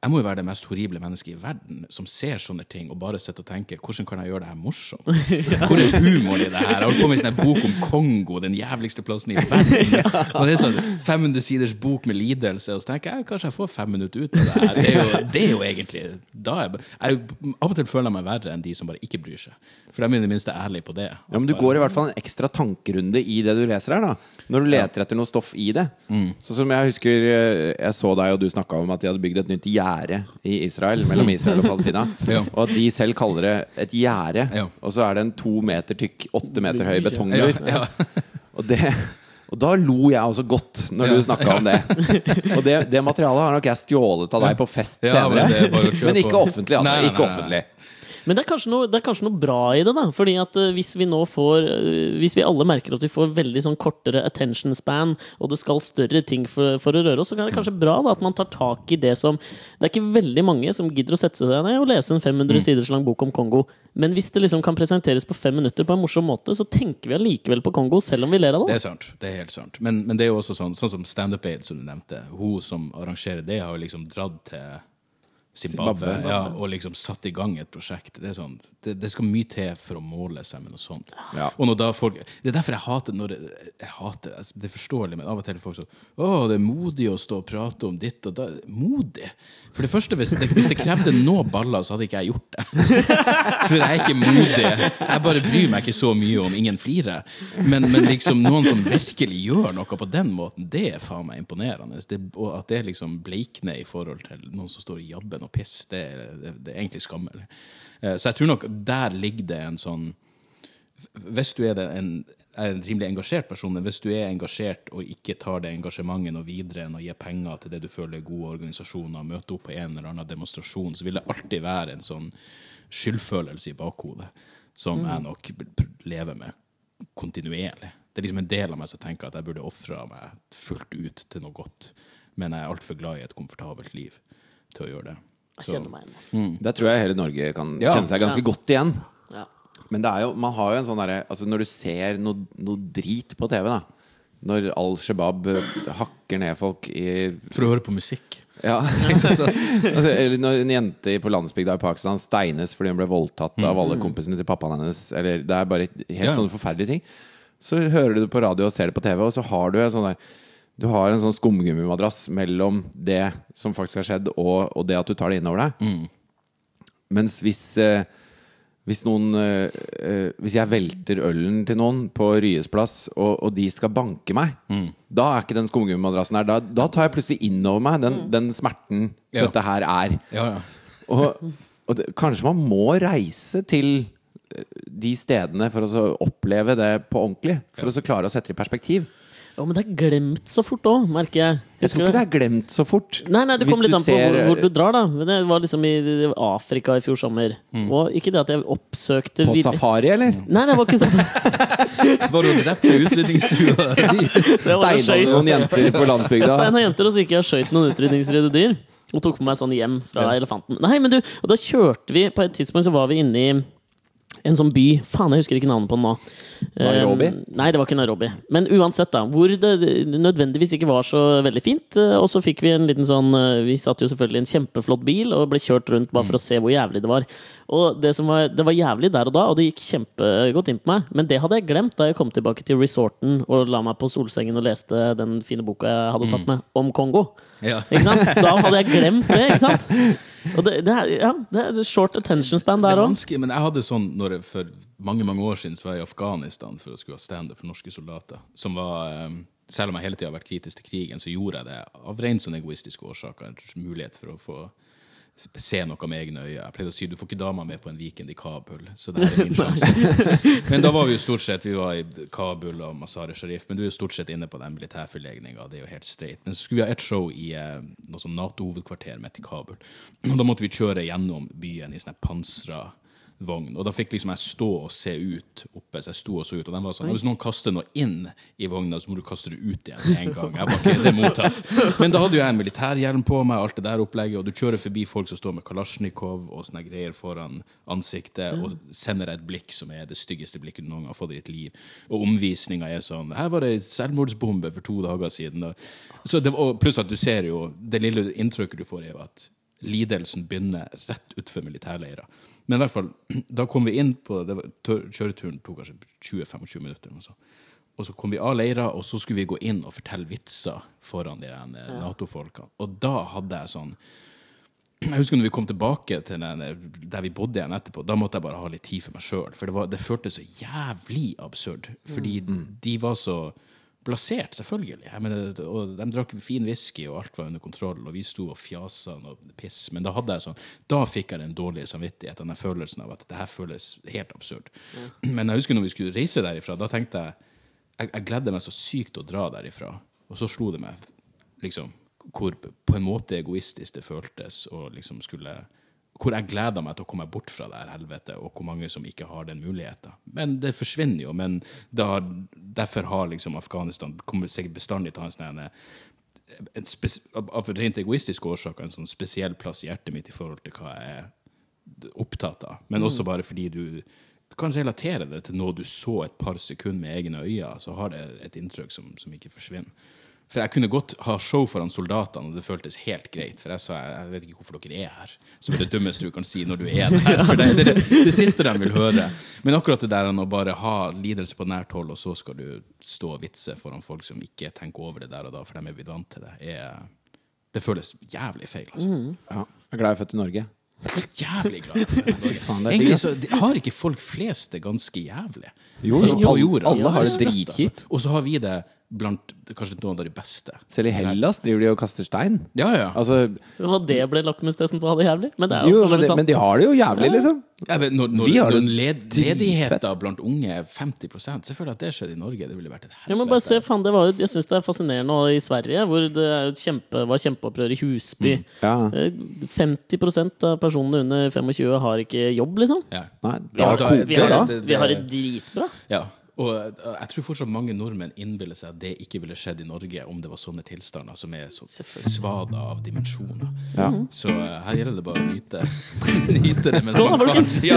jeg må jo være det mest horrible mennesket i verden som ser sånne ting og bare sitter og tenker hvordan kan jeg gjøre det her morsomt? *laughs* Hvor er humoren i det her? Jeg holdt på med en sånn bok om Kongo, den jævligste plassen i verden. *laughs* Og det er sånn 500 siders bok med lidelse, og så tenker jeg kanskje jeg får fem minutter ut av det her. Det er jo, det er jo egentlig da jeg, jeg, Av og til føler jeg meg verre enn de som bare ikke bryr seg. For de er i det minste ærlige på det. Ja, men Du går i hvert fall en ekstra tankerunde i det du leser her. da Når du leter etter noe stoff i det. Sånn som jeg husker eh, jeg så deg og du snakka om at de hadde bygd et nytt gjerde i Israel. Mellom Israel og Palestina. *laughs* Ja. Og at de selv kaller det et gjerde. Ja. Og så er det en to meter tykk, åtte meter høy betongmur. Ja, ja. *laughs* Og, det, og da lo jeg også godt når Ja. du snakka om det. Og det, det materialet har nok jeg stjålet av deg på fest Ja, men senere. er kjøre Men ikke offentlig, altså. Nei, nei, ikke nei, ikke offentlig. Men det er, kanskje noe, det er kanskje noe bra i det, da. Fordi at eh, hvis vi nå får eh, Hvis vi alle merker at vi får veldig sånn kortere attention span, og det skal større ting for, for å røre oss, så kan det kanskje bra da at man tar tak i det som Det er ikke veldig mange som gidder å sette seg ned og lese en 500 siders lang bok om Kongo. Men hvis det liksom kan presenteres på fem minutter på en morsom måte, så tenker vi allikevel på Kongo, selv om vi ler av Det det. er sant. det er helt sant Men, men det er jo også sånn Sånn som Standup Aid, som du nevnte. Hun som arrangerer det, har jo liksom dratt til Zimbabwe, Zimbabwe. Ja, og liksom satt i gang et prosjekt. Det, er sånn, det, det skal mye til for å måle seg med noe sånt. Ja. Folk Det er derfor jeg hater når det, jeg hater, altså, Det er forståelig, men av og til er folk sånn Å, det er modig å stå og prate om ditt og da. Modig? For det første, hvis det, hvis det krevde noe baller, så hadde ikke jeg gjort det. *laughs* For jeg er ikke modig. Jeg bare bryr meg ikke så mye om ingen flirer. Men, men liksom noen som virkelig gjør noe på den måten, det er faen meg imponerende. Det, og at det liksom bleikner i forhold til noen som står og jabber noe piss, det, er- det, det er egentlig skammelig. Eh, Så jeg tror nok der ligger det en sånn hvis du er, det en, er en rimelig engasjert person, men hvis du er engasjert og ikke tar det engasjementet noe videre enn å gi penger til det du føler er gode organisasjoner, møte opp på en eller annen demonstrasjon, så vil det alltid være en sånn skyldfølelse i bakhodet som jeg nok lever med kontinuerlig. Det er liksom en del av meg som tenker at jeg burde ofra meg fullt ut til noe godt. Men jeg er altfor glad i et komfortabelt liv til å gjøre det. Jeg kjenner meg igjen. ass. Mm. Der tror jeg hele Norge kan Ja. kjenne seg ganske Ja. godt igjen. Ja. Men det er jo, man har jo en sånn derre altså Når du ser noe, noe drit på TV, da Når Al Shabaab eh, hakker ned folk i For å høre på musikk. Ja. *laughs* altså, eller når en jente på landsbygda i Pakistan steines fordi hun ble voldtatt av alle kompisene til pappaen hennes, eller det er bare helt Ja. sånne forferdelige ting, så hører du det på radio og ser det på TV, og så har du en sånn der du har en sånn skumgummimadrass mellom det som faktisk har skjedd, og, og det at du tar det innover deg. Mens hvis eh, hvis, noen, eh, eh, hvis jeg velter ølen til noen på Ryes plass, og, og de skal banke meg, da er ikke den skumgummimadrassen her. Da, da tar jeg plutselig innover meg den, den smerten Ja. dette her er. Ja, ja. *laughs* Og, og det, kanskje man må reise til eh, de stedene for å så oppleve det på ordentlig. For å så klare å sette det i perspektiv. Å, men det er glemt så fort òg, merker jeg. Jeg tror ikke det er glemt så fort. Nei, nei, det kommer litt an på ser- hvor, hvor du drar, da. Men Det var liksom i Afrika i fjor sommer. Og ikke det at jeg oppsøkte På safari, eller? Nei, det var ikke sånn. *laughs* Var du drept i utrydningstrua di? *laughs* Jeg Steina noen jenter på landsbygda. Steina jenter, og så gikk jeg og skøyt noen utrydningsrede dyr. Og tok med meg sånn hjem fra Ja. elefanten. Nei, men du, og da kjørte vi På et tidspunkt så var vi inne i en sånn by Faen, jeg husker ikke navnet på den nå. Nairobi? Eh, nei, det var ikke Nairobi. Men uansett, da. Hvor det nødvendigvis ikke var så veldig fint. eh, Og så fikk vi en liten sånn eh, Vi satt jo selvfølgelig i en kjempeflott bil og ble kjørt rundt bare for å se hvor jævlig det var. Og det, som var, det var jævlig der og da, og det gikk kjempegodt inn på meg. Men det hadde jeg glemt da jeg kom tilbake til resorten og la meg på solsengen og leste den fine boka jeg hadde tatt med om Kongo. Ja. Da hadde jeg glemt det, ikke sant? Og det, det, er, ja, det er short attention span der er òg. men jeg hadde sånn når jeg, For mange mange år siden så var jeg i Afghanistan for å skulle ha standup for norske soldater. Som var, eh, Selv om jeg hele tida har vært kritisk til krigen, så gjorde jeg det av rent sånn egoistiske årsaker. En mulighet for å få se noe med egne øyne. Jeg pleide å si du får ikke dama med på en weekend i Kabul, så det er min *laughs* sjanse. men da var vi jo stort sett Vi var i Kabul og Mazar-e Sharif, men du er jo stort sett inne på den militærforlegninga. Det er jo helt straight. Men så skulle vi ha et show i eh, noe sånn Nato-hovedkvarter midt i Kabul. Og da måtte vi kjøre gjennom byen i sånne pansra vogn. Og da fikk liksom jeg stå og se ut oppe. Så jeg sto og så ut. Og den var sånn Hvis noen kaster noe inn i vogna, så må du kaste det ut igjen med en gang. Jeg var ikke det mottatt. Men da hadde jo jeg en militærhjelm på meg, alt det der opplegget, og du kjører forbi folk som står med kalasjnikov og sånne greier foran ansiktet, og sender deg et blikk som er det styggeste blikket du noen gang har fått i ditt liv. Og omvisninga er sånn Her var det en selvmordsbombe for to dager siden. Og, så det, og pluss at du ser jo Det lille inntrykket du får, er jo at lidelsen begynner rett utfor militærleirer. Men i hvert fall, *clears throat* da kom vi inn på det var, Kjøreturen tok kanskje 20-25 minutter. Og så. Og så kom vi av leira, og så skulle vi gå inn og fortelle vitser foran de eh, Nato-folkene. Og da hadde jeg sånn *clears throat* Jeg husker når vi kom tilbake til den, eh, der vi bodde igjen etterpå, da måtte jeg bare ha litt tid for meg sjøl. For det, var, det føltes så jævlig absurd. Fordi de var så blasert, selvfølgelig. Jeg mener, og de drakk fin whisky, og alt var under kontroll. Og vi sto og fjasa og piss. Men da hadde jeg sånn Da fikk jeg den dårlige samvittigheten, den følelsen av at det her føles helt absurd. Men jeg husker når vi skulle reise derifra, da tenkte jeg jeg, jeg gledde meg så sykt å dra derifra. Og så slo det meg liksom hvor på en måte egoistisk det føltes og liksom skulle hvor jeg gleder meg til å komme bort fra det her helvete, og hvor mange som ikke har den muligheten. Men det forsvinner jo. Men har, derfor har liksom Afghanistan kommer sikkert bestandig til å ha en sånn en av, av rent egoistiske årsaker en sånn spesiell plass i hjertet mitt i forhold til hva jeg er opptatt av. Men også bare fordi du, du kan relatere det til noe du så et par sekunder med egne øyne, så har det et inntrykk som, som ikke forsvinner. For jeg kunne godt ha show foran soldatene, og det føltes helt greit. For jeg sa jeg vet ikke hvorfor dere er her, som er det dummeste du kan si når du er der. For det er det, det siste de vil høre. Men akkurat det der å bare ha lidelse på nært hold, og så skal du stå og vitse foran folk som ikke tenker over det der og da, for de er blitt vant til det, er, det føles jævlig feil. Altså. Ja. Jeg er glad jeg er født i Norge. Jævlig glad. *laughs* Egentlig så har ikke folk flest det ganske jævlig. Jo, Altså, alle- alle har det dritkjipt. altså. Og så har vi det blant kanskje noen av de beste. Selv i Hellas driver de og kaster stein. Ja, ja. Altså, Og det ble lakmustesten på å ha det jævlig. Men det er jo, jo, men, det, de, men de har det jo jævlig, liksom. Ja, men når når, Vi har når led, ledigheten blant unge er 50 så føler jeg at det skjedde i Norge. Det ville vært et ja, men bare se, fan, det var jo, jeg syns det er fascinerende og i Sverige, hvor det er et kjempe, var kjempeopprør i Husby. Ja. Eh, 50% av personene under 25 har ikke jobb, liksom. Ja. Nei, Vi har, da, vi har, da. det- vi har det dritbra. ja. Og eh, jeg tror fortsatt mange nordmenn innbiller seg at det ikke ville skjedd i Norge om det var sånne tilstander som er så svada av dimensjoner. Ja. Så eh, her gjelder det bare å nyte, *laughs* nyte det. Skål da, folkens! Ja,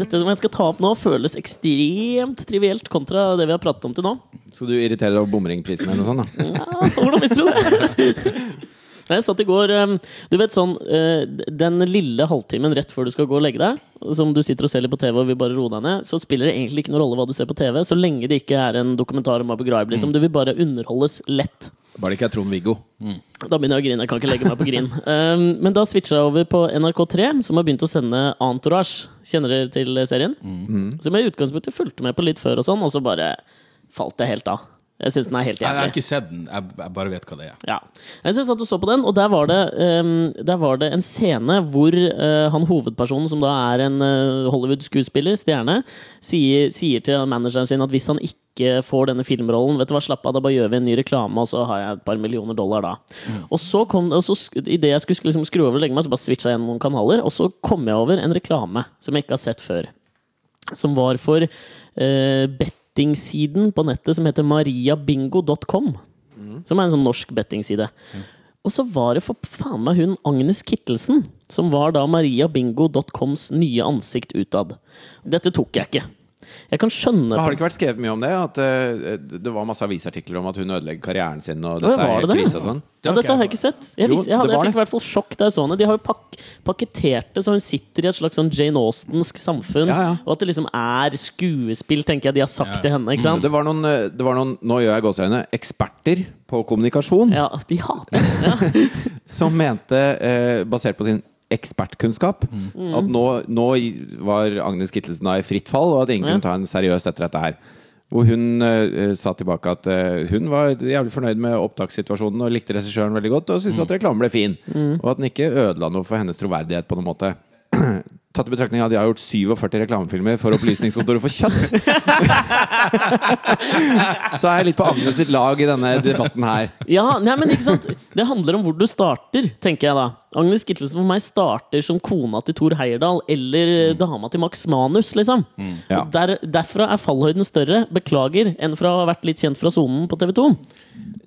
Dette som jeg skal ta opp nå, føles ekstremt trivielt kontra det vi har pratet om til nå. Skal du irritere deg over bomringprisen eller noe sånt? da? Ja, hvordan visste du det? *laughs* Jeg satt i går um, Du vet sånn uh, Den lille halvtimen rett før du skal gå og legge deg, som du sitter og ser litt på TV og vil bare roe deg ned, så spiller det egentlig ikke noen rolle hva du ser på TV, så lenge det ikke er en dokumentar om Abu Ghraib. Liksom. Du vil bare underholdes lett. Bare det ikke er Trond-Viggo. Da begynner jeg å grine. Jeg kan ikke legge meg på grin. Um, *laughs* men da switcha jeg over på NRK3, som har begynt å sende Entourage. Kjenner dere til serien? Som jeg i utgangspunktet fulgte med på litt før, og sånn, og så bare falt jeg helt av. Jeg syns den er helt Jeg har ikke sett den, jeg, bare vet hva det er. Ja. Jeg synes at du så på den, og der var det, um, der var det en scene hvor uh, han hovedpersonen, som da er en uh, Hollywood-skuespiller, stjerne, sier, sier til manageren sin at hvis han ikke får denne filmrollen, vet du hva, slapp av, da bare gjør vi en ny reklame, og så har jeg et par millioner dollar da. Og så kom, og så, i det jeg skulle liksom skru over og legge meg, så bare switcha jeg gjennom noen kanaler, og så kom jeg over en reklame som jeg ikke har sett før. Som var for uh, bettingsiden på nettet som heter mariabingo.com. Som er en sånn norsk bettingside. Og så var det for faen meg hun Agnes Kittelsen, som var da mariabingo.coms nye ansikt utad. Dette tok jeg ikke. Jeg kan skjønne Har det ikke vært skrevet mye om det? At uh, det var masse avisartikler om at hun ødelegger karrieren sin, og dette ja, er det helt krise og sånn? Ja, dette har jeg ikke sett. Jeg, Jo, visste, jeg, hadde, jeg fikk i hvert fall sjokk da jeg så henne. De har jo pak pakketert det så hun sitter i et slags sånn Jane Austensk samfunn. Ja, ja. Og at det liksom er skuespill, tenker jeg de har sagt Ja. til henne. ikke sant? Det var noen, eh, det var noen nå gjør jeg gåseøyne, eksperter på kommunikasjon Ja, de hater. Ja. *laughs* som mente, eh, basert på sin ekspertkunnskap, Mm. at nå, nå var Agnes Kittelsen da i fritt fall, og at ingen Ja. kunne ta henne seriøst etter dette her. Hvor hun uh, sa tilbake at uh, hun var jævlig fornøyd med opptakssituasjonen og likte regissøren veldig godt, og syntes at reklamen ble fin. Mm. Og at den ikke ødela noe for hennes troverdighet på noen måte. *clears throat* Tatt i betraktning at jeg har gjort 47 reklamefilmer for Opplysningskontoret for kjøtt. *laughs* Så er jeg litt på Agnes sitt lag i denne debatten her. Ja, nei, men ikke sant Det handler om hvor du starter, tenker jeg da. Agnes Kittelsen for meg starter som kona til Thor Heyerdahl eller dama til Max Manus, liksom. Ja. Der, derfra er fallhøyden større, beklager, enn fra å ha vært litt kjent fra sonen på TV 2.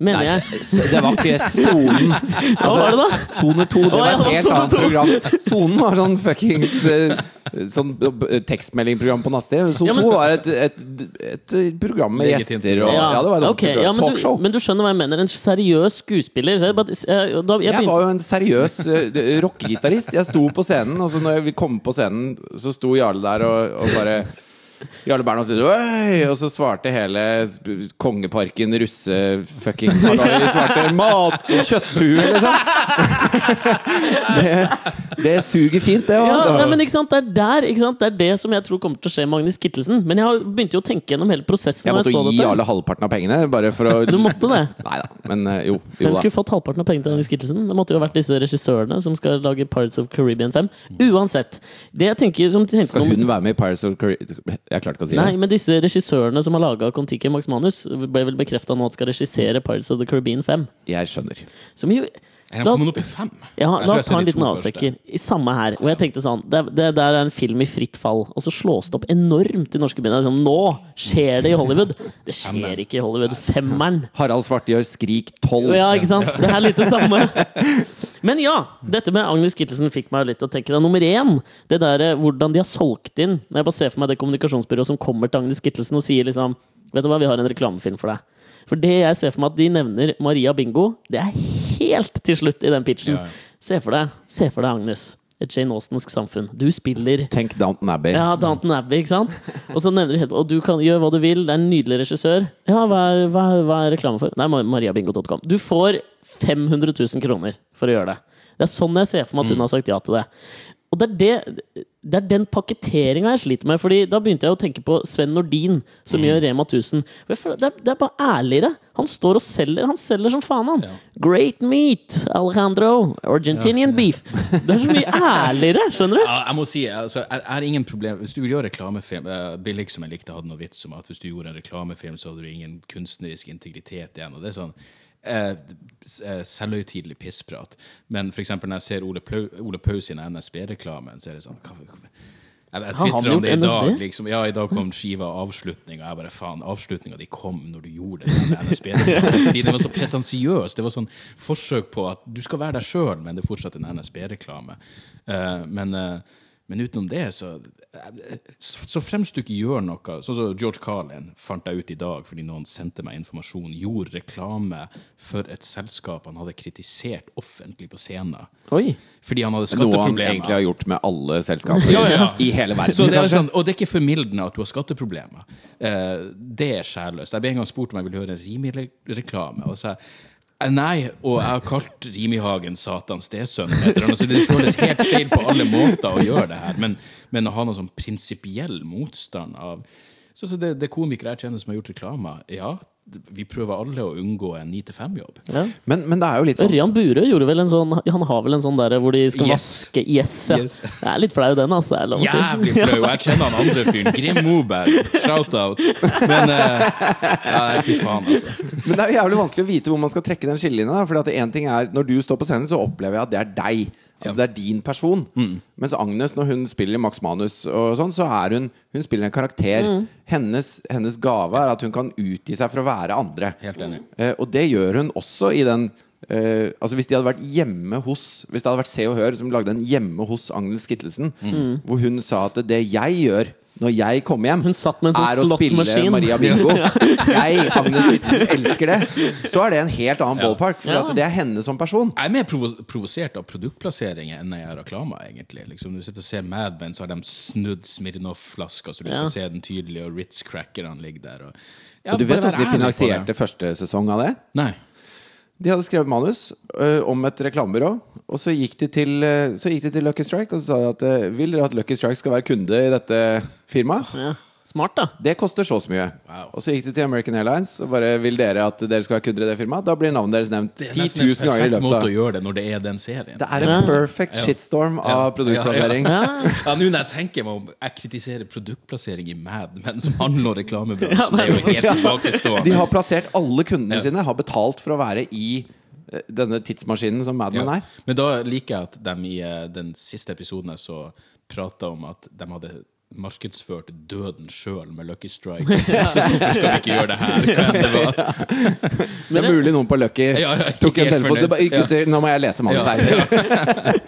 Mener jeg. Det var ikke *laughs* Sonen. Hva var det da? Sone 2, det var et helt annet program. Sonen var sånn fucking eh, Sånn eh, tekstmeldingprogram på nattsted. Sol Ja, 2 var et, et, et program med gjester og. Ja, det var et okay, ja, men, du, Talkshow. men du skjønner hva jeg mener? En seriøs skuespiller. Så jeg, bare, jeg, da, jeg Jeg var jo en seriøs uh, rockegitarist. Jeg sto på scenen, og så når vi kom på scenen, så sto Jarle der og, og bare Jarle Bernhoft sto «Oi!» Og så svarte hele Kongeparken russe-fuckings svarte mat og kjøtthue, liksom. *laughs* det, det suger fint, det. ja, Altså. nei, men ikke sant, Det er der, ikke sant? Det er det som jeg tror kommer til å skje med Agnes Kittelsen. Men jeg begynte jo å tenke gjennom hele prosessen. jeg måtte jeg gi dette. alle halvparten av pengene, bare for å *laughs* Du måtte det? *laughs* Nei da, men eh, jo. jo Hvem skulle fått halvparten av pengene til Agnes Kittelsen? Det måtte jo ha vært disse regissørene som skal lage Pirates of Caribbean 5. Uansett. Det jeg tenker som tenker Skal hun være med i Pirates of Caribbean? Jeg klarte ikke å si Nei, det. men disse regissørene som har laga Kon-Tiki Max Manus, ble vel bekrefta nå at skal regissere Pirates of the Caribbean 5. Jeg skjønner. Som jo Er han oss- kommet opp i fem? Ja, la oss ta en liten avsekker avstikker. I samme her. Og jeg tenkte sånn Det, det der er en film i fritt fall, og så slås det opp enormt i norske byer. Liksom, nå skjer det i Hollywood! Det skjer ikke i Hollywood. Femmeren. Harald Svartegjør Skrik 12. Ja, ikke sant? Det er litt det samme. Men ja, dette med Agnes Kittelsen fikk meg litt til å tenke. Da. Nummer én, det der, eh, hvordan de har solgt inn Når jeg bare ser for meg det kommunikasjonsbyrået som kommer til Agnes Kittelsen og sier liksom Vet du hva, vi har en reklamefilm for deg. For det jeg ser for meg at de nevner Maria Bingo, det er helt til slutt i den pitchen. Ja, ja. Se for deg, se for deg Agnes. Et Jane Austensk samfunn. Du spiller Tenk Downton Abbey. ja, Downton Abbey, ikke sant? Og så nevner du helt Og du kan gjøre hva du vil, det er en nydelig regissør. Ja, hva er, hva hva er reklame for? Nei, mariabingo.com. Du får 500 000 kroner for å gjøre det. Det er sånn jeg ser for meg at hun har sagt ja til det. Og det er, det, det er den pakketteringa jeg sliter med. Fordi Da begynte jeg å tenke på Sven Nordin, som gjør Rema 1000. Og jeg føler, det, er, det er bare ærligere. Han står og selger Han selger som faen, han. Ja. Great meat, Alejandro. Argentinian beef. Det er så mye *laughs* ærligere, skjønner du? Ja, jeg må si, altså, jeg jeg har ingen problem Hvis du vil gjøre reklamefilm eh, Billig som jeg likte hadde noe vits om at hvis du gjorde en reklamefilm, så hadde du ingen kunstnerisk integritet igjen. Og det er sånn eh, eh, selvhøytidelig pissprat. Men for eksempel når jeg ser Ole, Plau, Ole Paus sin NSB-reklame, så er det sånn hva, hva, jeg, twitterer om det i dag. Liksom. Ja, i dag kom skiva avslutning, og jeg bare faen, avslutninga di kom når du gjorde det. NSB-reklame. Fordi det var så pretensiøst. Det var sånn forsøk på at du skal være deg sjøl, men det er fortsatt en NSB-reklame. Uh, men, eh, men utenom det, så så fremst du ikke gjør noe Sånn som George Carlin fant jeg ut i dag fordi noen sendte meg informasjon, gjorde reklame for et selskap han hadde kritisert offentlig på scenen. Oi! Fordi han hadde Noe han egentlig har gjort med alle selskaper Ja, ja. i hele verden. Så det er sånn, og det er ikke formildende at du har skatteproblemer. Eh, det er skjærløst. Jeg ble en gang spurt om jeg ville høre en rimelig reklame. Og så Nei, og jeg har kalt Rimi-Hagen Satans stesønn. et Så det føles helt feil på alle måter å gjøre det her. Men, men å ha noen sånn prinsipiell motstand av så, så det, det er komikere jeg kjenner som har gjort reklamer. Ja, vi prøver alle å unngå en 9-5-jobb. Ja. Men, men det er jo litt sånn Ørjan Burøe gjorde vel en sånn Han har vel en sånn der hvor de skal Yes. vaske Yes, ja. Yes. Jeg er litt flau, den, altså. Er lov å si. Jævlig flau! *laughs* Jeg kjenner han andre fyren. Grim Moberg. Shout-out. Men uh, ja, nei, Fy faen, altså. Men det er jo jævlig vanskelig å vite hvor man skal trekke den skillelinja. For en ting er, når du står på scenen, så opplever jeg at det er deg. Altså Det er din person. Mens Agnes, når hun spiller i Max Manus, og sånn, så er hun Hun spiller en karakter. Hennes, hennes gave er at hun kan utgi seg for å være andre. Helt enig. Eh, og det gjør hun også i den eh, Altså Hvis de hadde vært hjemme hos Hvis det hadde vært Se og Hør som lagde en hjemme hos Agnes Kittelsen, hvor hun sa at det jeg gjør når jeg kommer hjem, Hun satt med en sånn er å spille. Maria Bingo. *laughs* Jeg, Agnes Witten, elsker det. Så er det en helt annen Ja. ballpark. For Ja. at det er henne som person. Jeg er mer provo provosert av produktplasseringer enn jeg er reklama, egentlig. Liksom, du sitter og ser Mad Men, så har de snudd Smirnov-flaska, så du skal Ja. se den tydelig, og Ritz-crackerne ligger der. Og, Ja, Og du vet hvordan de finansierte første sesong av det? Nei. De hadde skrevet manus ø, om et reklamebyrå, og så gikk de til, ø, så gikk de til Lucky Strike og så sa de at ø, vil dere at Lucky Strike skal være kunde i dette firmaet? Ja. Smart, da. Det koster så så mye. Wow. Og så gikk de til American Airlines og bare vil dere at dere skal være kunder i det firmaet? Da blir navnet deres nevnt Det er 10 nesten en 000 ganger i løpet måte av å gjøre det når det er den serien. Det er en Ja. perfect shitstorm Ja. av produktplassering. Ja. Ja, nå når jeg tenker meg om Jeg kritiserer produktplassering i Mad Men som handler om reklamebransjen. *laughs* Ja, det er jo helt tilbakestående. De har plassert alle kundene Ja. sine, har betalt for å være i denne tidsmaskinen som Mad Men Ja. er. Men da liker jeg at de i eh, den siste episoden jeg så, prata om at de hadde markedsført døden sjøl med Lucky Strike. Så hvorfor skal vi ikke gjøre det her? Det var? *laughs* Det er mulig noen på Lucky Ja, ja, tok en telefon det bare, Gutter, nå må jeg lese manus Ja. her.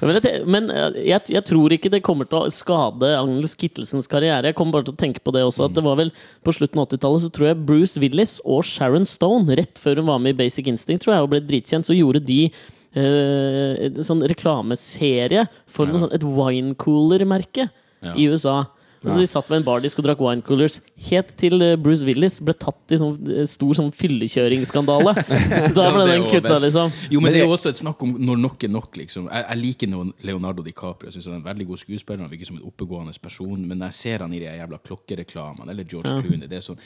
*laughs* Men, jeg, men jeg, jeg tror ikke det kommer til å skade Agnes Kittelsens karriere. Jeg kommer bare til å tenke på det også At det var vel På slutten av 80-tallet så tror jeg Bruce Willis og Sharon Stone, rett før hun var med i Basic Instinct tror jeg, og ble dritkjent, så gjorde de Uh, sånn reklameserie for noe sånn, et winecooler-merke Ja. i USA. Altså, de satt ved en bardisk og drakk winecoolers helt til eh, Bruce Willis ble tatt i sånn eh, stor sånn fyllekjøringsskandale. *laughs* Da ble den kutta, liksom. Jo, men det er jo også et snakk om når nok er nok, liksom. Jeg, jeg liker Leonardo DiCaprio. Jeg synes han er en veldig god skuespiller. Han virker som en oppegående person. Men når jeg ser han i de jævla klokkereklamene, eller George Clooney det er sånn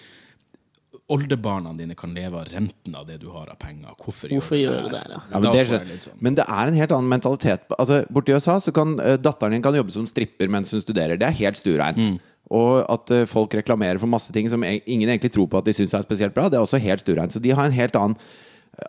Oldebarna dine kan leve av renten av det du har av penger. Hvorfor, Hvorfor gjør du det der, ja? Men, det litt sånn. men det er en helt annen mentalitet. Altså, borti USA så kan uh, datteren din kan jobbe som stripper mens hun studerer. Det er helt stuereint. Mm. Og at uh, folk reklamerer for masse ting som e- ingen egentlig tror på at de syns er spesielt bra, det er også helt stuereint. Så de har en helt annen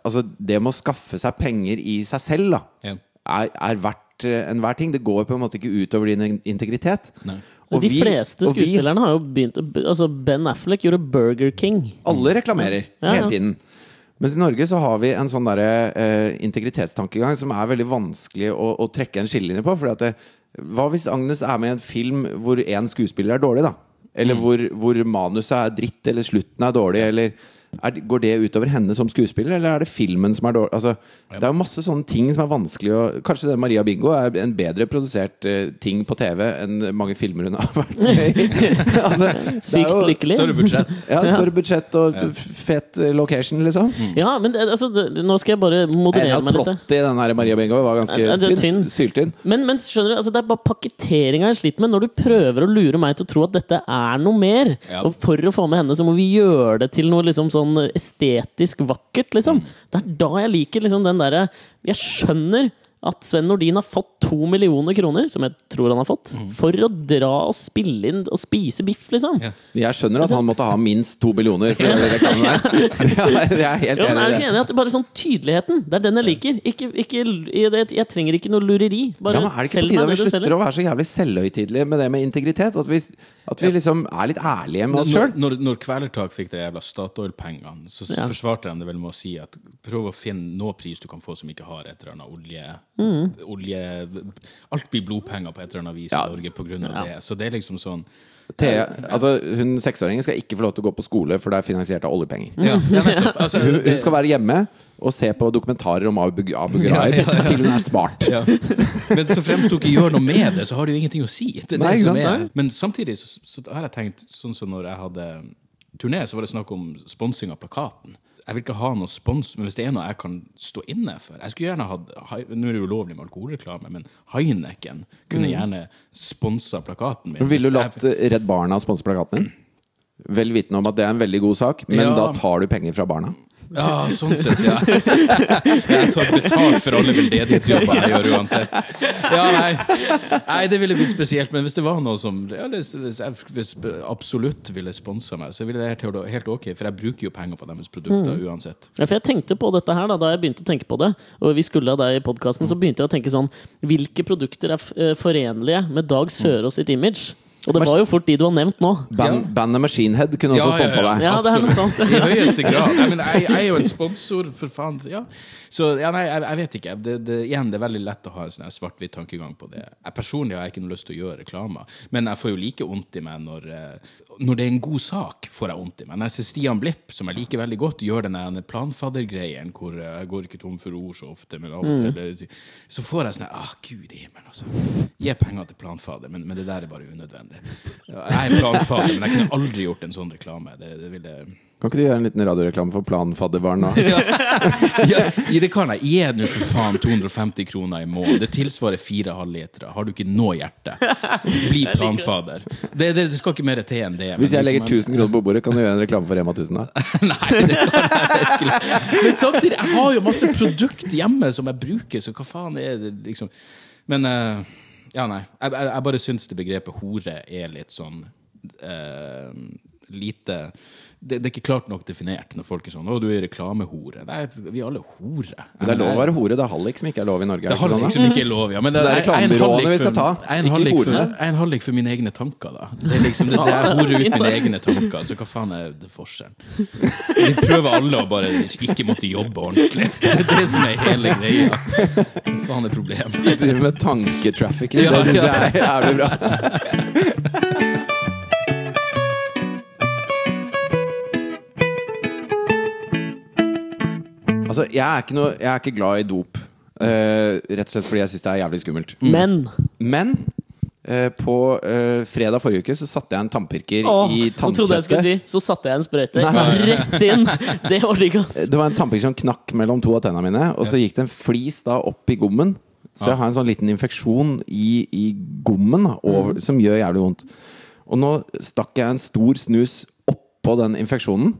Altså, det med å skaffe seg penger i seg selv, da, Ja. er, er verdt eh, enhver ting. Det går på en måte ikke utover din integritet. Nei. Og de vi- fleste skuespillerne har jo begynt Altså Ben Affleck gjorde Burger King. Alle reklamerer Ja, hele tiden. Mens i Norge så har vi en sånn der, eh, integritetstankegang som er veldig vanskelig å, å trekke en skillelinje på. Fordi at det, hva hvis Agnes er med i en film hvor én skuespiller er dårlig, da? Eller hvor, hvor manuset er dritt, eller slutten er dårlig, eller er, det- Går det utover henne som skuespiller, eller er det filmen som er dårlig? Altså, det er jo masse sånne ting som er vanskelig å Kanskje det Maria Bingo er en bedre produsert uh, ting på TV enn mange filmer hun har vært med i. *laughs* altså, Sykt jo- lykkelig. Større budsjett. ja, større budsjett og ja. fet eh, location, liksom. Ja, men altså, nå skal jeg bare er moderere meg litt. plottet i den her Maria Bingo var ganske tynn. tynn. Syltynn. Men, men skjønner du, altså, det er bare pakketeringa jeg sliter med. Når du prøver å lure meg til å tro at dette er noe mer, Ja. og for å få med henne, så må vi gjøre det til noe liksom sånn estetisk vakkert, liksom. Mm. Det er da jeg liker liksom den derre Jeg skjønner at Sven Nordin har fått to millioner kroner, som jeg tror han har fått, for å dra og spille inn og spise biff, liksom. Ja. Jeg skjønner at han måtte ha minst to millioner for *laughs* å gjøre reklamen *laughs* der. Ja, Jeg er helt er enig i ikke det. enig at bare sånn tydeligheten? Det er den jeg liker. Ikke, ikke, jeg, jeg trenger ikke noe lureri. Bare Ja, men Er det ikke på tide at vi slutter å være så jævlig selvhøytidelige med det med integritet? At vi, at vi liksom er litt ærlige med oss Når, sjøl? når, når Kvelertak fikk de jævla Statoil-pengene, så Ja. forsvarte de det vel med å si at prøv å finne noe pris du kan få som ikke har et eller annet olje, Mm. olje Alt blir blodpenger på et eller annet vis Ja. i Norge på grunn av det. Så det er liksom sånn Thea, altså, hun seksåringen skal ikke få lov til å gå på skole, for det er finansiert av oljepenger. Ja, ja. *laughs* Altså, Hun, hun skal være hjemme og se på dokumentarer om Abu, Abu Ghraib til hun er smart. Ja. Men så fremst du ikke gjør noe med det, så har det jo ingenting å si. Det Nei, er. Men samtidig så, så har jeg tenkt, sånn som når jeg hadde turné, så var det snakk om sponsing av plakaten. Jeg vil ikke ha noe spons, men hvis det er noe jeg kan stå inne for Jeg skulle gjerne hatt Nå er det ulovlig med alkoholreklame, men Heineken kunne gjerne sponsa plakaten min. Ville du latt Redd Barna sponse plakaten din? Vel vitende om at det er en veldig god sak, men Ja. da tar du penger fra barna. Ja, sånn sett, ja. Jeg tar betalt for alle veldedighetsjobber jeg gjør uansett. Ja, nei. nei, det ville blitt spesielt. Men hvis det var noe som ja, hvis, absolutt ville sponsa meg, så ville det vært helt, helt ok. For jeg bruker jo penger på deres produkter uansett. Ja, for jeg tenkte på dette her da, da jeg begynte å tenke på det, og vi skulle ha deg i podkasten, så begynte jeg å tenke sånn Hvilke produkter er eh, forenlige med Dag Sørås sitt image? Og det var jo fort de du har nevnt nå. Band, Bandet Machine Head kunne også sponsa deg. Ja, det er noe sånt. I høyeste grad. Nei, men jeg, jeg er jo en sponsor, for faen. Ja. Så ja, nei, jeg, jeg vet ikke. Det, det, igjen, det er veldig lett å ha en sånn svart-hvitt tankegang på det. Jeg personlig har jeg ikke noe lyst til å gjøre reklame, men jeg får jo like vondt i meg når, eh, når det er en god sak. får jeg vondt i meg. Når jeg ser Stian Blipp, som jeg liker veldig godt, gjør den der planfaddergreien hvor eh, jeg går ikke tom for ord så ofte, men av og til mm. Så får jeg sånn ah, Gud i himmelen, altså. Gi penger til planfader, men, men det der er bare unødvendig. Jeg er planfader, men jeg kunne aldri gjort en sånn reklame. Det, det ville Kan ikke du gjøre en liten radioreklame for Planfadderbarn nå? *laughs* ja. ja, det kan jeg. Gi nå for faen 250 kroner i måneden. Det tilsvarer fire halvlitere. Har du ikke noe hjerte, bli planfader. Det, det, det skal ikke mer til enn det. Hvis jeg legger liksom- 1000 kroner på bordet, kan du gjøre en reklame for Rema 1000 da? *laughs* Nei, det kan jeg virkelig. Men samtidig, jeg har jo masse produkt hjemme som jeg bruker, så hva faen er det liksom Men eh, ja, nei. Jeg, jeg, jeg bare syns det begrepet hore er litt sånn uh, lite det, det er ikke klart nok definert når folk er sånn 'Å, du er reklamehore'. Nei, vi er alle hore. Men det er lov å være hore. Det er hallik som ikke er lov i Norge. Det Er hallik som ikke er sånn, lov, ja. Men Så det er reklamebyråene vi skal ta, ikke hallik for- horene. Jeg er en hallik for mine egne tanker, da. Det er liksom det, det er hore ut mine *laughs* egne tanker. Så hva faen er det forskjellen? Vi prøver alle å bare ikke måtte jobbe ordentlig. *laughs* Det er det som er hele greia. Hva faen er problemet? Du driver med tanketrafficking. Ja, det syns ja. jeg er jævlig bra. *laughs* Altså, jeg er ikke, noe, jeg er ikke glad i dop. Eh, rett og slett fordi jeg syns det er jævlig skummelt. Men Men eh, på eh, fredag forrige uke så satte jeg en tannpirker åh, i nå trodde jeg skulle tannkjøttet. si Så satte jeg en sprøyte Nei. rett inn! *laughs* Det var ikke, ass. Det var en tannpirker som knakk mellom to av tennene mine, og så gikk det en flis da opp i gommen. Så jeg har en sånn liten infeksjon i, i gommen da, over, som gjør jævlig vondt. Og nå stakk jeg en stor snus oppå den infeksjonen.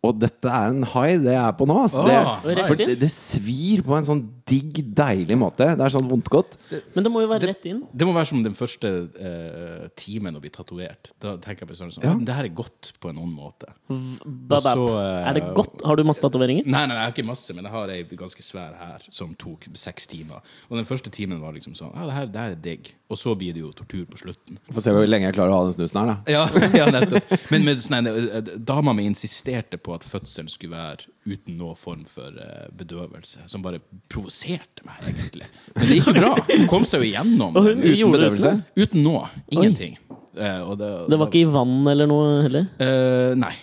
Og dette er en high det jeg er på nå. Altså. Oh, det, det, det svir på en sånn digg, deilig måte. Det er sånn vondt godt. Men det må jo være rett inn. Det må være som den første eh, timen å bli tatovert. Da tenker jeg på sånn, sånn Ja. Det her er godt på en ond måte. Så, eh, Er det godt? Har du masse tatoveringer? Nei, nei, jeg har ikke masse, men jeg har ei ganske svær her som tok seks timer. Og den første timen var liksom sånn Ja, det her, det her er digg. Og så blir det jo tortur på slutten. Få se hvor lenge jeg klarer å ha den snusen her, da. *laughs* Ja, ja nettopp. Men med, sånn, eh, dama mi insisterte på at fødselen skulle være uten noe form for eh, bedøvelse. Som bare provoserte meg, egentlig. Men det gikk jo bra. Hun kom seg jo igjennom. Og hun Uten gjorde det bedøvelse? uten noe. Ingenting. Eh, og det, Det var ikke i vann eller noe heller? Eh, nei.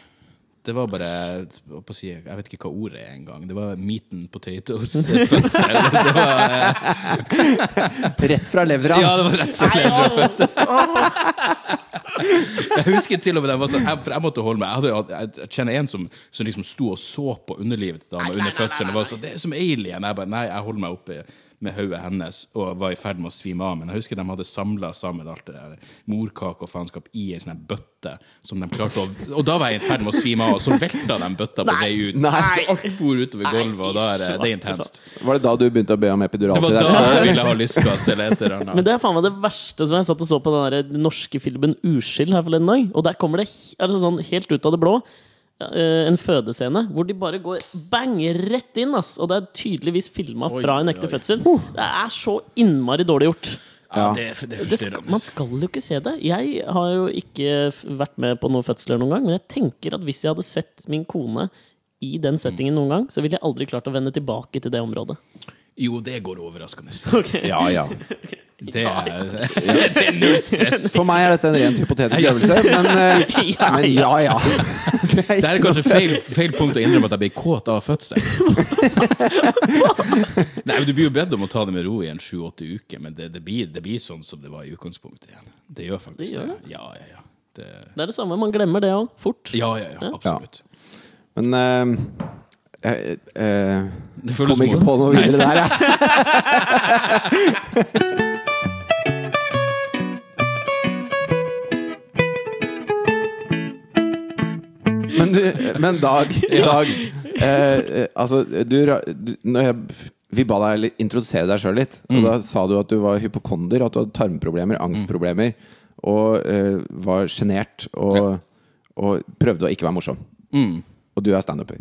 Det var bare jeg på å si, Jeg vet ikke hva ordet er engang. Det var meat and. *laughs* Det var, eh, Rett fra levra. ja, det var rett fra leverfødsel. *laughs* Jeg husker til og med det var sånn, jeg, For jeg måtte holde meg. Jeg, hadde, jeg, jeg kjenner en som, som liksom sto og så på underlivet til dama under fødselen. Det var sånn, Det er som alien. Jeg bare Nei, jeg holder meg oppe med hodet hennes og var i ferd med å svime av. Men jeg husker de hadde samla sammen alt det der morkake og faenskap i ei sånn bøtte. Som de klarte å, og da var jeg i ferd med å svime av, og så velta de bøtta på vei ut. Nei. Så alt for utover gulvet, og da er det, det er intenst. Var det da du begynte å be om epidural Det var da jeg ville ha lystgass eller et eller annet. Men det er faen meg det verste som jeg satt og så på den norske filmen Uskyld her forleden dag. Og der kommer det altså sånn helt ut av det blå en fødescene hvor de bare går bang rett inn. Ass. Og det er tydeligvis filma fra en ekte oi. fødsel. Det er så innmari dårlig gjort. Ja, det, det er Det skal, man skal jo ikke se det. Jeg har jo ikke vært med på noen fødsler noen gang, men jeg tenker at hvis jeg hadde sett min kone i den settingen noen gang, så ville jeg aldri klart å vende tilbake til det området. Jo, det går overraskende. *laughs* Okay. Ja, ja. *laughs* Det er, det er null stress. For meg er dette en rent hypotetisk øvelse, men, *laughs* eh, Ja, men ja, ja. Det er Det er kanskje feil, feil punkt å innrømme at jeg ble kåt av fødsel. Nei, men Du blir jo bedt om å ta det med ro i en sju-åtte uker, men det, det, blir, det blir sånn som det var i utgangspunktet igjen. Det gjør faktisk Det gjør det. Ja, ja, ja. Det, Det er det samme. Man glemmer det òg. Fort. ja, ja, ja, absolutt. Men eh, jeg, jeg, jeg kom ikke på noe videre der, jeg. *laughs* Men, du, men Dag, Dag eh, eh, Altså, du, du jeg, Vi ba deg introdusere deg sjøl litt. Og da sa du at du var hypokonder, at du hadde tarmproblemer, angstproblemer. Og eh, var sjenert og, og prøvde å ikke være morsom. Mm. Og du er standuper.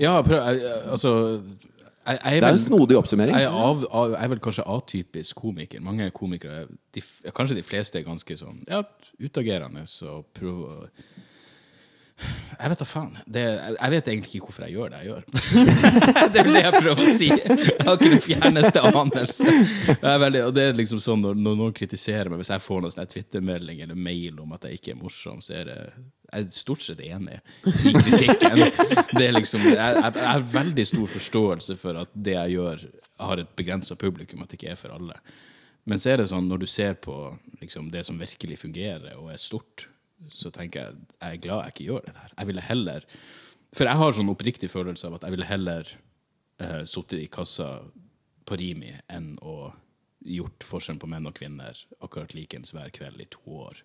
Ja, prøv, jeg, altså jeg, jeg, Det er en snodig oppsummering. Jeg er, av, av, jeg er vel kanskje atypisk komiker. Mange komikere, de, kanskje de fleste, er ganske sånn ja, utagerende og prøver å Jeg vet da faen. Det, jeg, vet egentlig ikke hvorfor jeg gjør det jeg gjør. *laughs* det er vel det jeg prøver å si. Jeg har ikke den fjerneste anelse. Jeg er veldig, og det er liksom sånn når, når noen kritiserer meg, hvis jeg får noen Twitter-melding eller mail om at jeg ikke er morsom, så er det jeg er stort sett enig i kritikken. Det er liksom, jeg, har veldig stor forståelse for at det jeg gjør, har et begrensa publikum, at det ikke er for alle. Men så er det sånn, når du ser på liksom, det som virkelig fungerer og er stort, så tenker jeg jeg er glad jeg ikke gjør det der. Jeg ville heller For jeg har sånn oppriktig følelse av at jeg ville heller uh, sittet i kassa på Rimi enn å gjort forskjellen på menn og kvinner akkurat likens hver kveld i to år.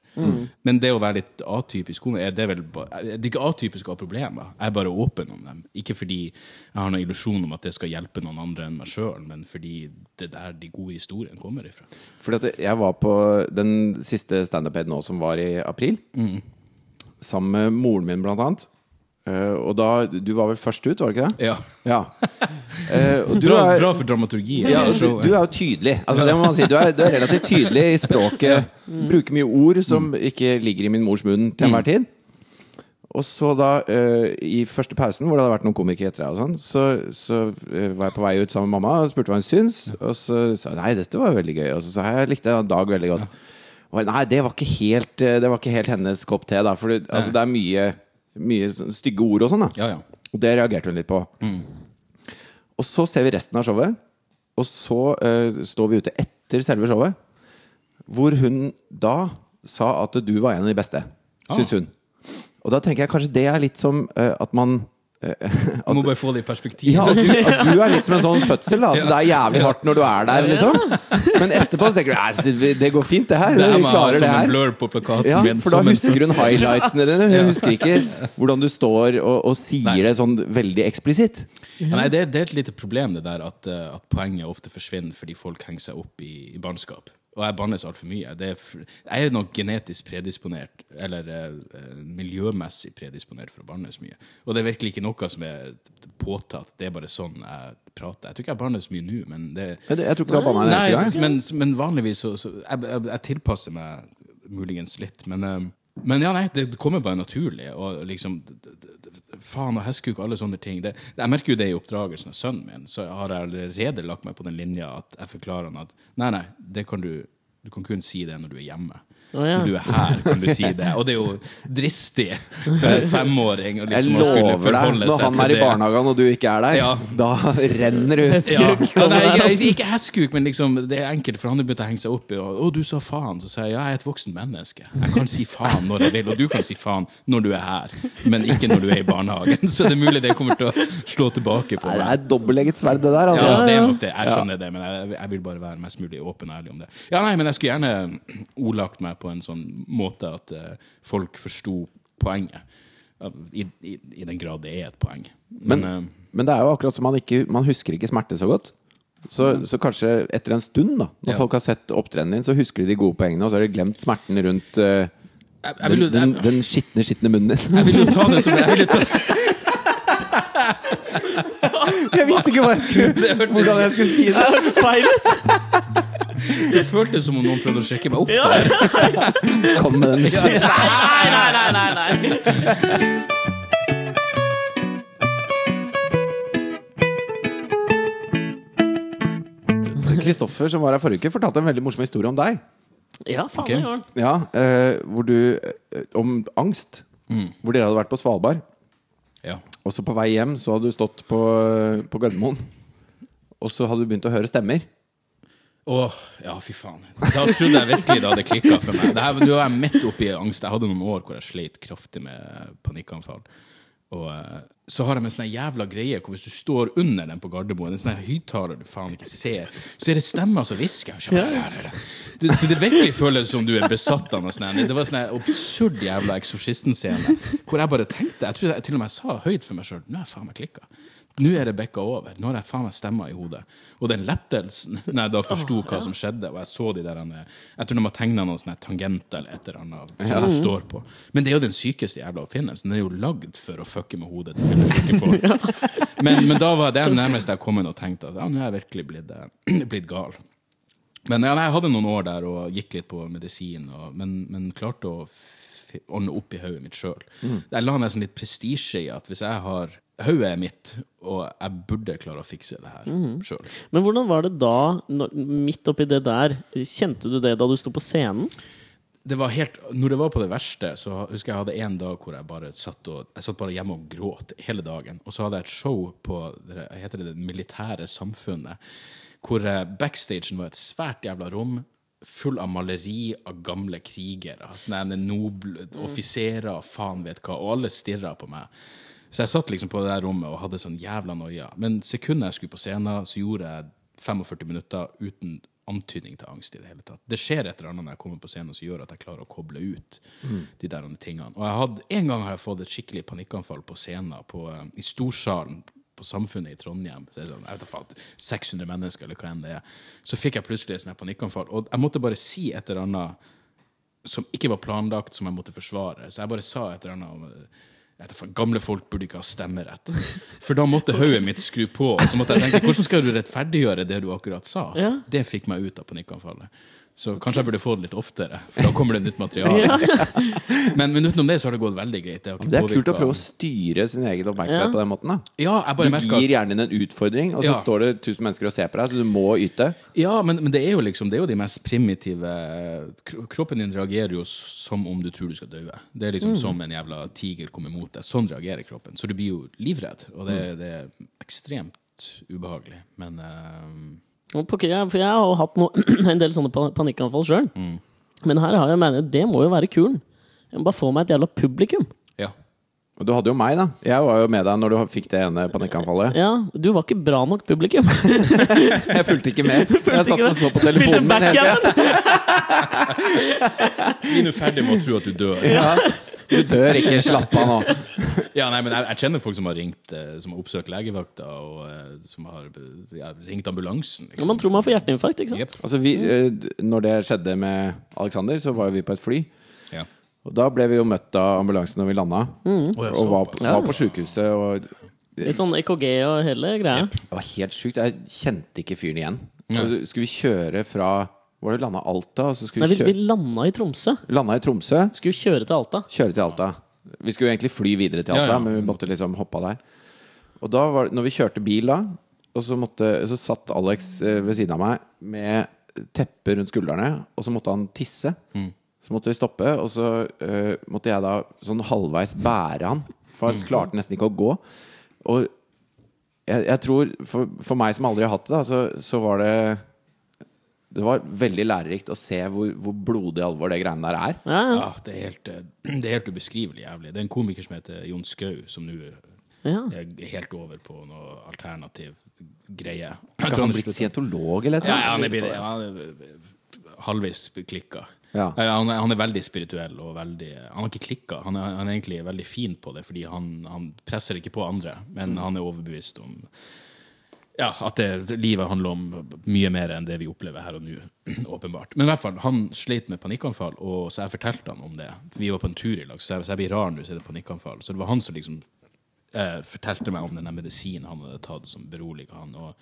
Men det å være litt atypisk er det vel Det er ikke atypisk å ha problemer. Jeg er bare åpen om dem. Ikke fordi jeg har noen illusjon om at det skal hjelpe noen andre enn meg sjøl, men fordi det er der de gode historiene kommer ifra. Fordi at jeg var på den siste standup-ed nå som var i april. Sammen med moren min, blant annet. Eh, og da Du var vel først ut, var det ikke det? Ja. Ja. *laughs* Uh, du Bra, er, bra for dramaturgien. ja, du, du er jo tydelig. Altså, det må man si. Du er, du er relativt tydelig i språket. Bruker mye ord som ikke ligger i min mors munn til enhver tid. Og så da, uh, i første pausen, hvor det hadde vært noen komikere etter deg, og sånn, så, så var jeg på vei ut sammen med mamma og spurte hva hun syns. Og så sa hun nei, dette var veldig gøy. Og så sa jeg jeg likte Dag veldig godt. Og nei, det var helt, det var ikke helt hennes kopp te, da. For det, altså, det er mye, mye stygge ord og sånn, da. Ja, ja. Og det reagerte hun litt på. Og så ser vi resten av showet, og så uh, står vi ute etter selve showet, hvor hun da sa at du var en av de beste, syns hun. Og da tenker jeg kanskje det er litt som uh, at man eh, *laughs* Du må bare få det i perspektiv. ja, at du, at du er litt som en sånn fødsel, da. At Ja. det er jævlig hardt når du er der, liksom. Men etterpå så tenker du "Nei, det går fint, det her. Det er Vi klarer det her. Ja, for da husker hun highlightsene dine. Hun husker ikke hvordan du står og, og sier Nei. det sånn veldig eksplisitt. Ja, Nei, det, er- det er et lite problem det der at, eh, at poenget ofte forsvinner fordi folk henger seg opp i, i barneskap. Og jeg bannes altfor mye. Det er, jeg er nok genetisk predisponert, eller eh, eh, miljømessig predisponert for å bannes mye. Og det er virkelig ikke noe som er påtatt, det er bare sånn jeg prater. Jeg tror ikke jeg bannes mye nå, men det Jeg, jeg tror ikke du har banna en eneste gang. Men, men vanligvis så, så jeg, jeg, jeg tilpasser meg muligens litt, men eh, men ja, nei, det kommer bare naturlig. Og liksom Faen og hestkuk og alle sånne ting. Det, jeg merker jo det i oppdragelsen av sønnen min. Så har jeg allerede lagt meg på den linja at jeg forklarer han at nei, nei, det kan du Du kan kun si det når du er hjemme. Å, ja. Du er her, kan du si det. Og det er jo dristig for en femåring Liksom, Jeg liksom lover deg, når han er i barnehagen og du ikke er der, Ja. da renner du ut. Ja. Ja, nei, det jeg, altså. ikke hestkuk, men liksom, det er enkelt, for han har begynt å henge seg opp i og, 'Å, du sa faen.' Så sier jeg ja, jeg er et voksen menneske. Jeg kan si faen når jeg vil, og du kan si faen når du er her, men ikke når du er i barnehagen. Så det er mulig det kommer til å slå tilbake på Nei, det er et dobbeltegget sverd, det der. Altså. Ja, det er nok det. Jeg skjønner det, men jeg, jeg vil bare være mest mulig åpen og ærlig om det. Ja, nei, men jeg skulle gjerne ordlagt meg på en sånn måte at eh, folk forsto poenget. I, i, I den grad det er et poeng. Men, Men, eh, men det er jo akkurat som man ikke Man husker ikke smerte så godt. Så, så kanskje etter en stund, da når Ja. folk har sett opptredenen din, så husker de de gode poengene, og så har de glemt smerten rundt uh, jeg, jeg, vil den, den, jeg, den skitne, skitne munnen din. jeg vil jo ta det som jeg jo ta, Jeg visste ikke jeg skulle, hvordan jeg skulle si det. Det hørtes feil ut! *laughs* Det føltes som om noen prøvde å sjekke meg opp. Ja. der. *laughs* Kom med den. Nei, nei, nei, nei, nei. Kristoffer, som var her forrige uke, fortalte en veldig morsom historie om deg. Ja, faen, okay. gjør. Ja, eh, hvor du eh, Om angst. Hvor dere hadde vært på Svalbard. Ja. Og så på vei hjem så hadde du stått på, på Gardermoen. Og så hadde du begynt å høre stemmer. Åh, ja, fy faen. Da trodde jeg virkelig det hadde klikka for meg. Det her, nå er jeg midt oppi angst. Jeg hadde noen år hvor jeg sleit kraftig med panikkanfall. Og eh, så har de en sånn jævla greie hvor hvis du står under den på Gardermoen, en sånn høyttaler du faen ikke ser, så er det stemmer som hvisker. Så Det, så det virkelig føles som du er besatt av noe sånt. Det var sånn absurd jævla Eksorsisten-scene hvor jeg bare tenkte Jeg tror jeg til og med sa høyt for meg sjøl Nå er jeg faen meg klikka. Nå er det bikka over. Nå har jeg faen meg stemma i hodet. Og den lettelsen *laughs* når jeg da forsto hva som skjedde, og jeg så de der Jeg tror de har tegna noen sånne tangenter eller et eller annet som det står på. Men det er jo den sykeste jævla oppfinnelsen. Den er jo lagd for å fucke med hodet. *laughs* Men, men da var det nærmest jeg kom inn og tenkte at ja, nå er jeg virkelig blitt, eh, *clears throat* blitt gal. Men ja, jeg hadde noen år der og gikk litt på medisin, og, men, men klarte å ordne opp i hodet mitt sjøl. Jeg la nesten litt prestisje i at hvis jeg har Hodet er mitt, og jeg burde klare å fikse det her mm. sjøl. Men hvordan var det da, når, midt oppi det der, kjente du det da du sto på scenen? det var helt, når det var på det verste, så husker jeg hadde en dag hvor jeg bare satt, og, jeg satt bare hjemme og gråt hele dagen. Og så hadde jeg et show på det heter det, det militære samfunnet, hvor eh, backstagen var et svært jævla rom full av maleri av gamle krigere. Sånne noble offiserer, faen vet hva, og alle stirra på meg. Så jeg satt liksom på det der rommet og hadde sånn jævla noia. Men sekundet jeg skulle på scenen, så gjorde jeg 45 minutter uten antydning til angst i det hele tatt. Det skjer et eller annet når jeg kommer på scenen som gjør at jeg klarer å koble ut de der tingene. Og jeg hadde, en gang har jeg fått et skikkelig panikkanfall på scenen på, eh, i Storsalen på Samfunnet i Trondheim. Så sånn, jeg vet ikke, faen, 600 mennesker, eller hva enn det er. Så fikk jeg plutselig et panikkanfall. Og jeg måtte bare si et eller annet som ikke var planlagt, som jeg måtte forsvare. Så jeg bare sa et eller annet Gamle folk burde ikke ha stemmerett. For da måtte *laughs* hodet mitt skru på. Og så måtte jeg tenke hvordan skal du rettferdiggjøre det du akkurat sa? Ja. Det fikk meg ut av panikkanfallet. Så kanskje jeg burde få det litt oftere, for da kommer det nytt materiale. *laughs* Men, men utenom det så har det gått veldig greit. Det, har ikke Det er kult å prøve å styre sin egen oppmerksomhet Ja. på den måten. da Ja, jeg bare Du gir hjernen din en utfordring, og så Ja. står det tusen mennesker og ser på deg, så du må yte. Ja, men, men det er jo liksom Det er jo de mest primitive Kroppen din reagerer jo som om du tror du skal dø. Det er liksom som en jævla tiger kommer mot deg. Sånn reagerer kroppen. Så du blir jo livredd, og det, det er ekstremt ubehagelig. Men jeg, for jeg har hatt no, *clears throat* en del sånne panikkanfall sjøl. Men her har jeg mener, det må jo være kulen. Jeg må bare få meg et jævla publikum. ja. Og du hadde jo meg, da. Jeg var jo med deg når du fikk det ene panikkanfallet. Ja, Du var ikke bra nok publikum. *laughs* Jeg fulgte ikke med. *laughs* Jeg satt og så på telefonen min hele tida. backgammon! du ferdig med å tro at du dør. Ja. Du dør ikke, slapp av nå. *laughs* Ja, nei, men jeg, jeg kjenner folk som har ringt eh, Som har oppsøkt legevakta, og eh, som har ja, ringt ambulansen. Og Man tror man får hjerteinfarkt, ikke sant? Yep. Altså, vi, eh, når det skjedde med Alexander, så var jo vi på et fly. Ja. Og da ble vi jo møtt av ambulansen når vi landa, mm. og, og var, såpass. var på sjukehuset. Og Litt sånn EKG og hele greia. det var helt sjukt. Jeg kjente ikke fyren igjen. Ja. Skulle vi kjøre fra Var det landa Alta? Og så skulle Nei, vi vi, vi landa i Tromsø. landa i Tromsø, Skulle kjøre til Alta. kjøre til Alta. Vi skulle egentlig fly videre til Alta, ja. men vi måtte liksom hoppe av der. Og da var det, når vi kjørte bil da, og så, måtte, så satt Alex eh, ved siden av meg med teppe rundt skuldrene, og så måtte han tisse. Mm. Så måtte vi stoppe, og så uh, måtte jeg da sånn halvveis bære han. For han klarte nesten ikke å gå. Og jeg, jeg tror, for, for meg som aldri har hatt det, da, så, så var det Det var veldig lærerikt å se hvor, hvor blodig alvor det greiene der er. Ja, ja. Ja, det er helt, eh, det er helt ubeskrivelig jævlig. Det er en komiker som heter Jon Skau, som nå ja. er helt over på noe alternativ greie. Kan ikke han blitt scientolog eller noe? Ja, ja, han er, han er halvvis klikka. Ja. Han, er, han er veldig spirituell og veldig Han har ikke klikka. Han, er- han er egentlig veldig fin på det, fordi han, han presser ikke på andre, men han er overbevist om ja, at det, livet handler om mye mer enn det vi opplever her og nå, *clears throat* åpenbart. Men i hvert fall, han sleit med panikkanfall, og så jeg fortalte han om det. Vi var på en tur i lag, så jeg, så jeg blir rar nå, så er det panikkanfall. Så det var han som liksom eh, fortalte meg om den medisinen han hadde tatt som beroliga han. Og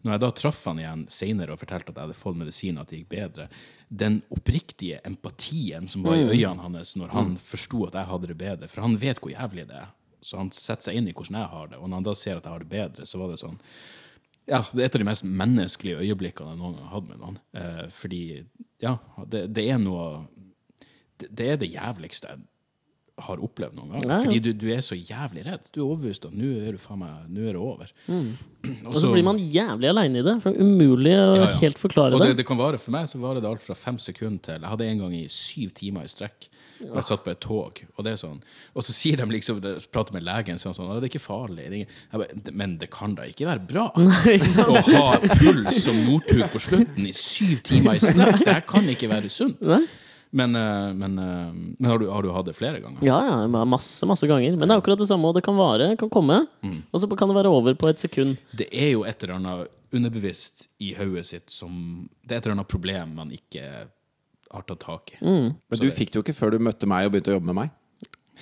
når jeg da traff han igjen senere og fortalte at jeg hadde fått medisin, at det gikk bedre, den oppriktige empatien som var i øynene hans når han forsto at jeg hadde det bedre, for han vet hvor jævlig det er, så han setter seg inn i hvordan jeg har det, og når han da ser at jeg har det bedre, så var det sånn ja, det er et av de mest menneskelige øyeblikkene jeg noen gang har hatt med noen. Eh, fordi, ja, det, det er noe det, det er det jævligste har opplevd noen gang. Ja, ja. Fordi du, du er så jævlig redd. Du er overbevist at nå er, er det over. *clears throat* Og så blir man jævlig aleine i det. For det er umulig å Ja, ja. helt forklare Og det, det. det kan vare, For meg så varer det alt fra fem sekunder til Jeg hadde en gang i syv timer i strekk. Og jeg satt på et tog, og det er sånn Og så sier de liksom prater med legen sånn, sånn Det er ikke farlig. Det er bare, men det kan da ikke være bra? *laughs* Å ha puls som Northug på slutten i syv timer i strekk, det her kan ikke være sunt. Nei? Men, eh, men, eh, men har, du, har du hatt det flere ganger? Ja, ja, masse, masse ganger. Men det er akkurat det samme, og det kan vare, kan komme. Mm. Og så kan det være over på et sekund. Det er jo et eller annet underbevisst i hodet sitt som Det er et eller annet problem man ikke har tatt tak i. Mm. Men du fikk det jo ikke før du møtte meg og begynte å jobbe med meg.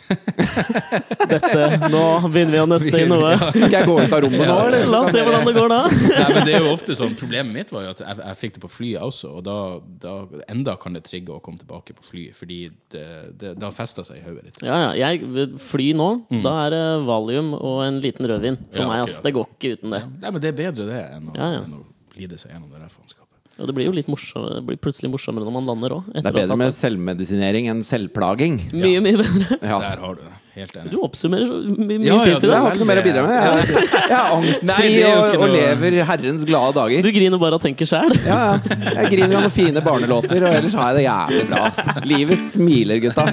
*laughs* Dette, nå begynner vi å nøste i noe. *laughs* Skal jeg gå ut av rommet nå, eller? *laughs* La oss se hvordan det går da. Nei, men det er jo ofte sånn Problemet mitt var jo at jeg, jeg fikk det på flyet også, og da, da enda kan det trigge å komme tilbake på flyet, fordi det, det, det har festa seg i hodet ditt. Ja, ja. Jeg fly nå, da er det valium og en liten rødvin. For Ja, meg, ass. Det går ikke uten det. Nei, men det er bedre det enn å, Ja, ja. enn å lide seg gjennom det der faenskapet. Og det blir jo litt morsommere, det blir plutselig morsommere når man lander òg. Det er bedre med selvmedisinering enn selvplaging. Mye, mye bedre. *laughs* Ja. Der har du det. Helt enig. Du oppsummerer så mye, mye Ja, ja, fint i Jeg har ikke noe mer å bidra med. Jeg, *laughs* jeg er angstfri Nei, er og, og lever herrens glade dager. Du griner bare og tenker sjæl. *laughs* Ja, ja. Jeg griner av noen fine barnelåter, og ellers har jeg det jævlig bra. Livet smiler, gutta.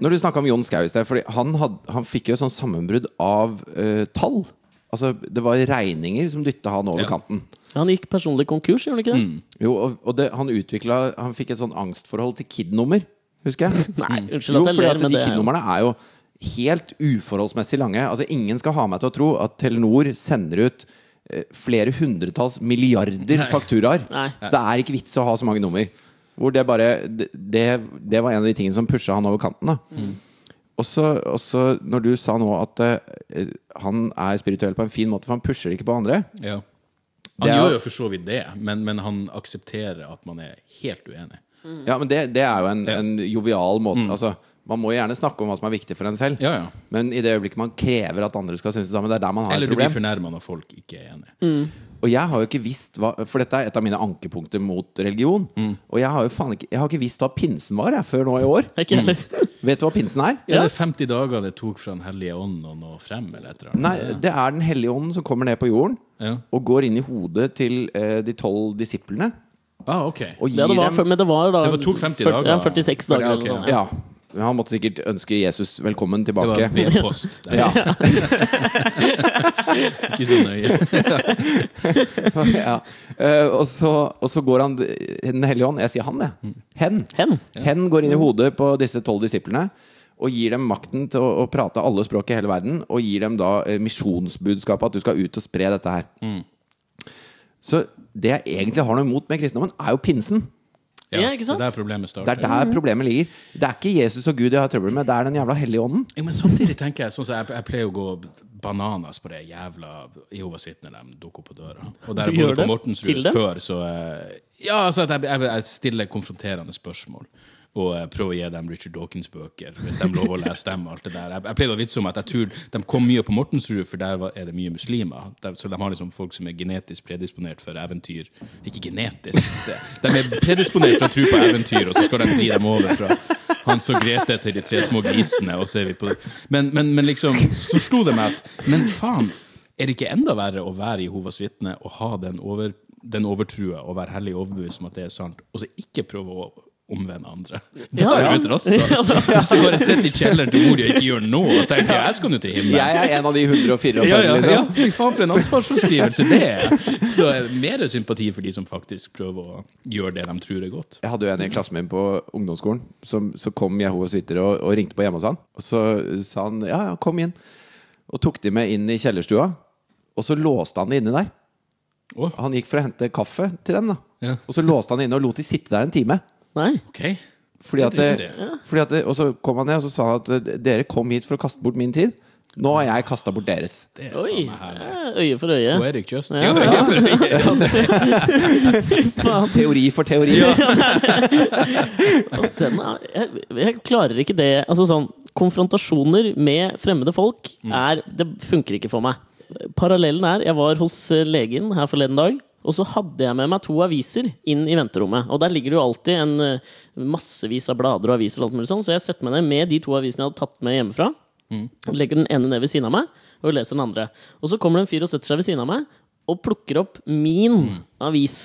Når du snakka om Jon Skau i sted, for han, han fikk jo et sånt sammenbrudd av uh, tall. Altså, Det var regninger som dytta han over Ja. kanten. Han gikk personlig konkurs, gjorde han ikke det? Mm. Jo, og, og det, han utvikla Han fikk et sånn angstforhold til KID-nummer, husker jeg. *laughs* Nei, unnskyld Jo, at jeg ler, men de KID-numrene er jo helt uforholdsmessig lange. Altså Ingen skal ha meg til å tro at Telenor sender ut eh, flere hundretalls milliarder fakturaer. Nei. Så det er ikke vits å ha så mange nummer. Hvor det bare Det, det, det var en av de tingene som pusha han over kanten. da Mm. Og så, når du sa nå at uh, han er spirituell på en fin måte, for han pusher ikke på andre Ja. Han er- gjør jo for så vidt det, men, men han aksepterer at man er helt uenig. Ja, men det, det er jo en, Ja. en jovial måte. Altså, man må gjerne snakke om hva som er viktig for en selv. Ja, ja. Men i det øyeblikket man krever at andre skal synes det samme, det er der man har Eller et du blir problem. fornærma når folk ikke er enige. Og jeg har jo ikke visst hva For dette er et av mine ankepunkter mot religion. Mm. Og jeg har jo faen ikke Jeg har ikke visst hva pinsen var jeg, før nå i år. Ikke heller. Vet du hva pinsen er? Ja. Er det 50 dager det tok fra Den hellige ånd å nå frem? Eller eller? Nei, det er Den hellige ånden som kommer ned på jorden Ja. og går inn i hodet til eh, de tolv disiplene. Ah, ok. Og gir det var, dem men det var da Det var- tok 50 fyr- dager. Ja, 46 dager Ja, eller ok, noe sånt. Ja. Han måtte sikkert ønske Jesus velkommen tilbake. Det var vedpost. *laughs* Ja. *laughs* Ikke så nøye. *laughs* ja. Eh, og, så, og så går han Den hellige ånd Jeg sier han, jeg. Hen. Hen. Hen går inn i hodet på disse tolv disiplene og gir dem makten til å, å prate alle språk i hele verden. Og gir dem da eh, misjonsbudskapet at du skal ut og spre dette her. Så det jeg egentlig har noe imot med kristendommen, er jo pinsen. Ja, ikke sant? Det er der problemet Det er der problemet ligger. Det er ikke Jesus og Gud jeg har trøbbel med, det er den jævla hellige ånden. Ja, men samtidig tenker jeg sånn som jeg, jeg pleier å gå bananas på det jævla Jehovas vitner de dukker opp på døra. Og der jeg bodde på Mortensrud før, så eh, Ja, altså at jeg, jeg, jeg stiller konfronterende spørsmål. Og eh, prøve å gi dem Richard Dawkins-bøker, hvis de lover å lese dem. og alt det der. Jeg, jeg pleide å vitse om at jeg tror de kom mye på Mortensrud, for der er det mye muslimer. Der, så de har liksom folk som er genetisk predisponert for eventyr. Ikke genetisk, det, de er predisponert for å tro på eventyr, og så skal de vri dem over fra Hans og Grete til de tre små grisene, og så er vi på Men, men, men liksom, så slo det meg at Men faen, er det ikke enda verre å være Jehovas vitne og ha den, over, den overtrua og være hellig overbevist om at det er sant, og så ikke prøve å omvende andre? *laughs* Da Ja, er ja. du et rass. Hvis du bare sitter i kjelleren til mor og ikke gjør noe, og tenker jeg skal nå til himmelen. Jeg er en av de 144, Ja, ja, ja. liksom. Fy faen, for en ansvarsforskrivelse det er! Så er mer sympati for de som faktisk prøver å gjøre det de tror er godt. Jeg hadde jo en i klassen min på ungdomsskolen som så kom Jehovas vitner og, og ringte på hjemme hos han. Og så sa han ja, ja, kom inn. Og tok de med inn i kjellerstua. Og så låste han det inne der. Oh. Han gikk for å hente kaffe til dem. da Ja. Og så låste han inne og lot de sitte der en time. Nei. Okay. Fordi at Det fordi at det, og så kom han ned og så sa han at eh, dere kom hit for å kaste bort min tid. Nå har jeg kasta bort deres. Det er Oi. Øye for øye. Poetic justice. Ja, Ja, ja. ja, for øye. *laughs* Teori for teori. Ja. *laughs* den er, jeg, jeg klarer ikke det. Altså sånn, Konfrontasjoner med fremmede folk er, det funker ikke for meg. Parallellen er jeg var hos eh, legen her forleden dag. Og så hadde jeg med meg to aviser inn i venterommet. Og der ligger det jo alltid en eh, massevis av blader og aviser. og alt mulig sånn Så jeg setter meg ned med de to avisene jeg hadde tatt med hjemmefra. Legger den ene ned ved siden av meg og leser den andre. Og så kommer det en fyr og setter seg ved siden av meg og plukker opp min avis.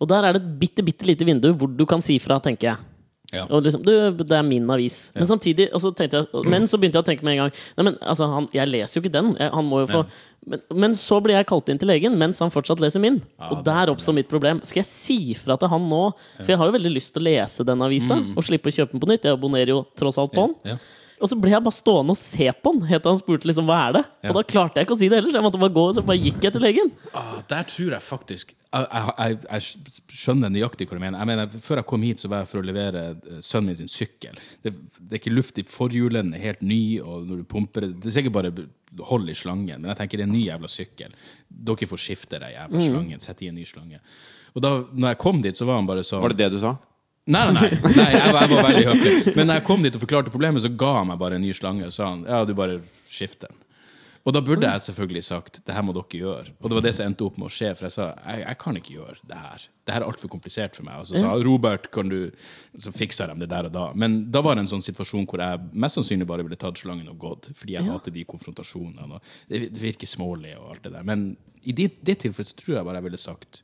Og der er det et bitte, bitte lite vindu hvor du kan si fra, tenker jeg. Ja. Og liksom, du, det er min avis. Men samtidig og så tenkte jeg, Men så begynte jeg å tenke med en gang Nei, men altså, han, Jeg leser jo ikke den. Jeg, han må jo få men, men så blir jeg kalt inn til legen mens han fortsatt leser min. og der oppstår mitt problem. Skal jeg si fra til han nå? For jeg har jo veldig lyst til å lese den avisa og slippe å kjøpe den på nytt. Jeg abonnerer jo tross alt på den. Og så ble jeg bare stående og se på den helt til han spurte liksom, hva er det Ja. Og da klarte jeg ikke å si det heller, så jeg måtte bare gå og så bare gikk jeg til legen. Ah, der tror jeg faktisk jeg, jeg, jeg, jeg skjønner nøyaktig hva du mener. Jeg mener. Før jeg kom hit, så var jeg for å levere eh, sønnen min sin sykkel. Det, det er ikke luft i forhjulen, er helt ny, og når du pumper det Det er sikkert bare hold i slangen, men jeg tenker det er en ny jævla sykkel. Dere får skifte den jævla slangen. Sette i en ny slange. Og da når jeg kom dit, så var han bare sånn Var det det du sa? Nei, nei, nei, nei jeg, var, jeg var veldig høflig. Men når jeg kom dit og forklarte problemet, så ga han meg bare en ny slange. Og sa han, ja, du bare skift den. Og da burde jeg selvfølgelig sagt det her må dere gjøre. Og det var det som endte opp med å skje, for jeg sa jeg, jeg kan ikke gjøre det her. Det her er altfor komplisert for meg. Og så sa Robert, kan du Så fikser de det der og da. Men da var det en sånn situasjon hvor jeg mest sannsynlig bare ville tatt slangen og gått, fordi jeg hater de konfrontasjonene. Det virker smålig og alt det der. Men i det, det tilfellet så tror jeg bare jeg ville sagt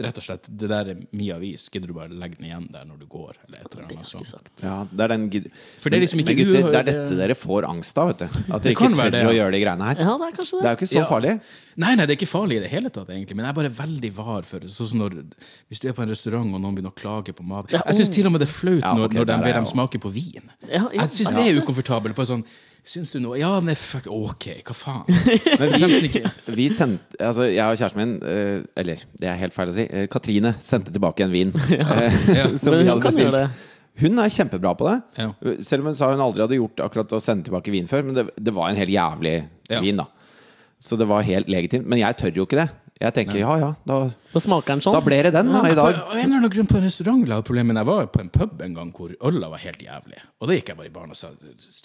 Rett og slett, det der er min avis. Gidder du bare legge den igjen der når du går? Eller et eller annet sånt. sagt. Ja, det er den gid- For det er liksom ikke Men gutter, det er dette dere får angst av, vet du. At dere ikke tør å gjøre de greiene her. Ja, det er kanskje Det det. er jo ikke så Ja. farlig. Nei, nei, det er ikke farlig i det hele tatt, egentlig. Men jeg er bare veldig var for Sånn som når Hvis du er på en restaurant og noen begynner å klage på mat Ja, Jeg syns til og med det er flaut Ja, når, når de er ber dem smake på vin. Ja, ja, Jeg syns ja. det er ukomfortabelt. På sånn Syns du noe Ja, men fuck, ok, hva faen? *laughs* Men vi, vi sendte, altså jeg og kjæresten min eh, Eller, det er helt feil å si. eh, Katrine sendte tilbake en vin. *laughs* eh, Ja. *laughs* som Men vi hun hadde kan gjøre bestilt. Hun er kjempebra på det. Ja. Selv om hun sa hun aldri hadde gjort akkurat å sende tilbake vin før. Men det, det var en helt jævlig Ja. vin, da. Så det var helt legitimt. Men jeg tør jo ikke det. Jeg tenker ja ja, da, Da smaker den sånn. da ble det den da i dag. Av en eller annen grunn på en restaurant la jeg problemet, men jeg var på en pub en gang hvor øla var helt jævlig. Og da gikk jeg bare i baren og sa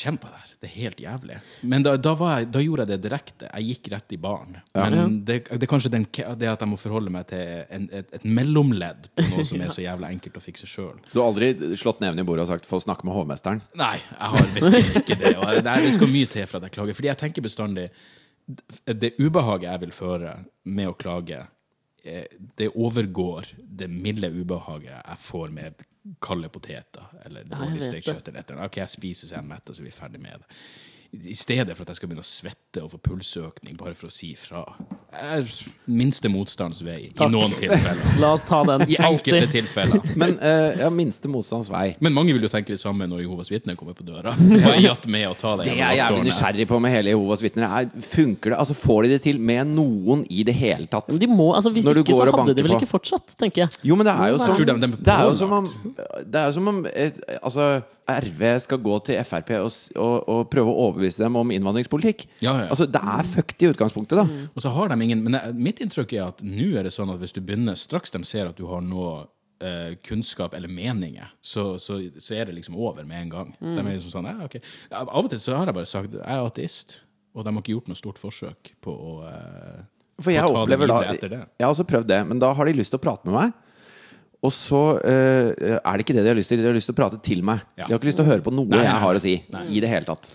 kjenn på det her, det er helt jævlig. Men da, da, var jeg, da gjorde jeg det direkte. Jeg gikk rett i baren. Men det, det er kanskje den, det at jeg må forholde meg til en, et, et mellomledd på noe som er så jævlig enkelt å fikse sjøl. Du har aldri slått neven i bordet og sagt 'få snakke med hovmesteren'? Nei, jeg har virkelig ikke det. Og det, det skal mye til for at jeg klager. Fordi jeg tenker bestandig Det ubehaget jeg vil føre med å klage, eh, det overgår det milde ubehaget jeg får med kalde poteter eller dårlig stekt kjøtt. eller et eller annet. Ok, jeg spiser så jeg er mett, og så er vi ferdig med det. I stedet for at jeg skal begynne å svette og få pulsøkning bare for å si fra. Er minste motstands vei i noen tilfeller. *laughs* La oss ta den. I enkelte tilfeller. *laughs* Men uh, ja, minste motstands vei. Men mange vil jo tenke det samme når Jehovas vitner kommer på døra. *laughs* Bare jatt med å ta det er jeg jævlig vakttårnet. nysgjerrig på med hele Jehovas vitner. Er, funker det? Altså, får de det til med noen i det hele tatt? Men de må, altså Hvis Når ikke, så hadde de vel ikke fortsatt, tenker jeg. Jo, men det er jo som de er Det er jo som om, det er jo som om et, altså, RV skal gå til Frp og, og, og prøve å overbevise dem om innvandringspolitikk. Ja, ja. Altså, Det er fucked i utgangspunktet, da. Og så har de ingen Men jeg- mitt inntrykk er at nå er det sånn at hvis du begynner Straks de ser at du har noe eh, kunnskap eller meninger, så, så, så er det liksom over med en gang. De er liksom sånn, ja, ok. Av og til så har jeg bare sagt jeg er ateist, og de har ikke gjort noe stort forsøk på å, eh, For jeg opplever da etter det. Jeg har også prøvd det, men da har de lyst til å prate med meg. Og så eh, er det ikke det de har lyst til. De har lyst til å prate til meg. Ja. De har ikke lyst til å høre på noe Nei, nei, jeg har å si. nei. I det hele tatt.